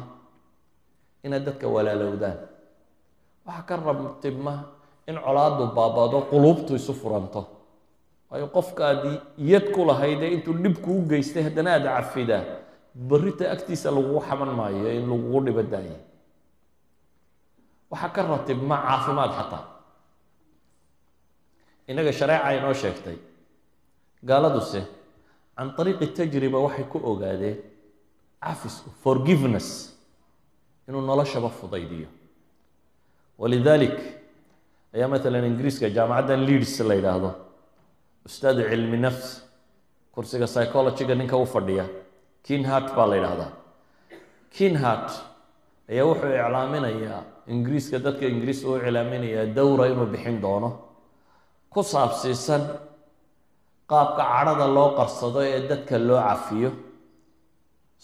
inaad dadka walaalowdaan. Waxaa ka ratibma in colaadu baabado quluubtu isu furanto. Waayo qofkaad yad ku lahaydee intuu dhibku u geystay haddana aada cafidaa berrita agtiisa lagugu xaman maayo in lagugu dhibo daayo waxaa ka ratibma caafimaad xataa. Innaga shareeca inoo sheegtay gaaladuse can ariiqi tajriba waxay ku ogaadeen cafisku forgiveness inuu noloshaba fudaydiyo. Walidalik ayaa maalan ingiriiska jaamacaddan leads la yidhaahdo ustaadu cilmi nafs kursiga psychologyga ninka u fadhiya. Kinhart baa la yidhaahdaa. Kinhart ayaa wuxuu iclaaminayaa ingiriiska dadka ingiriis u iclaaminayaa dowra inuu bixin doono ku saabsiisan qaabka cadhada loo qarsado ee dadka loo cafiyo.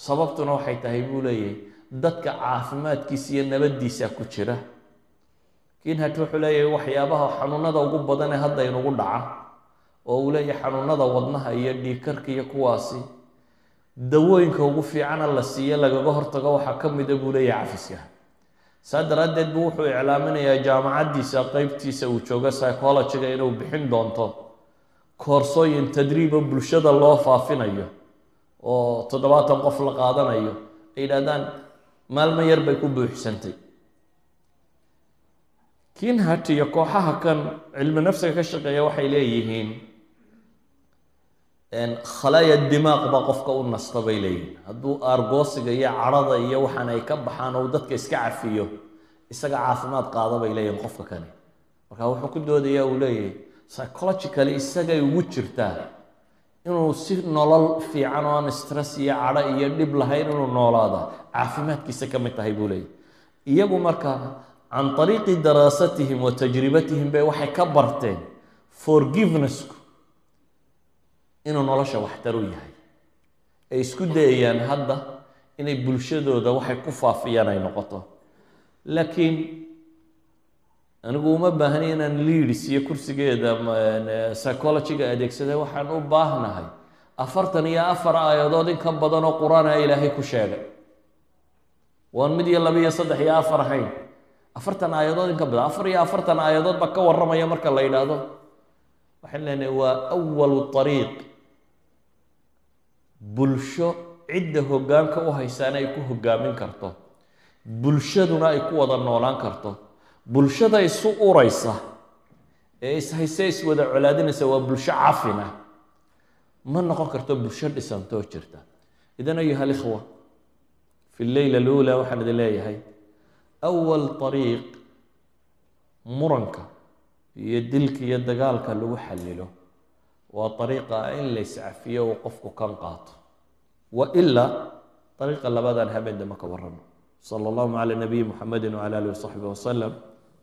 Sababtuna waxay tahay buu leeyahay dadka caafimaadkiisa iyo nabaddiisa ku jira. Kinhat wuxuu leeyahay waxyaabaha xanuunada ugu badan ee hadda inugu dhaca oo uu leeyahay xanuunada wadnaha iyo dhiigkarka iyo kuwaasi dawooyinka ugu fiicana la siiye lagaga hortago waxaa ka mida buu leeyahay cafiska saa daraaddeed buu wuxuu iclaaminayaa jaamacaddiisa qeybtiisa uu joogo psychologyga inuu bixin doonto koorsooyin tadriiba bulshada loo faafinayo oo toddobaatan qof la qaadanayo ay yidhahdaan maalmo yar bay ku buuxsantay. Kinhat iyo kooxaha kan cilmi nafsiga ka shaqeeya waxay leeyihiin khalaaya dimaaq baa qofka u nasta bay leeyihiin. Hadduu aargoosiga iyo cadhada iyo waxaan ay ka baxaan oo dadka iska cafiyo isaga caafimaad qaada bay leeyihiin qofka kani. Marka wuxuu ku doodayaa uu leeyahay psychologically isagay ugu jirtaa inuu si nolol fiican oo aan stress iyo cadho iyo dhib lahayn inuu noolaada. Caafimaadkiisa ka mid tahay buu leeyahy iyagu marka can ariiqi daraasatihim wa tajribatihim bay waxay ka barteen forgivenessku inuu nolosha waxtar u yahay. Ay isku dayayaan hadda inay bulshadooda waxay ku faafiyaan ay noqoto. Laakiin anigu uma baahni inaan leads iyo kursigeeda psychologyga adeegsada waxaan u baahnahay. Afartan iyo afar aayadood in ka badan oo qur'aana ilaahay ku sheegay. Waan mid iyo laba iyo saddex iyo afar ahayn. Afartan aayadood in ka badan afar iyo afartan aayadood baa ka warramaya marka la yidhaahdo. Waxaan leenahay waa awalu ariiq bulsho cidda hoggaanka u haysaana ay ku hoggaamin karto. Bulshaduna ay ku wada noolaan karto bulshada isu uraysa ee ishayse iswada colaadinaysa waa bulsho cafina ma noqon karto bulsho dhisantoo jirta. Idan ayuha alikhwa fi lleyla aluula waxaan idin leeyahay awal ariiq muranka iyo dilka iyo dagaalka lagu xallilo waa ariiqa in la iscafiyo uu qofku kan qaato. Wa ilaa ariiqa labadaan habeen dambe ka warramo. Sala allahu cala nabiyi muxamedi wcala alihi wasaxbi wasalam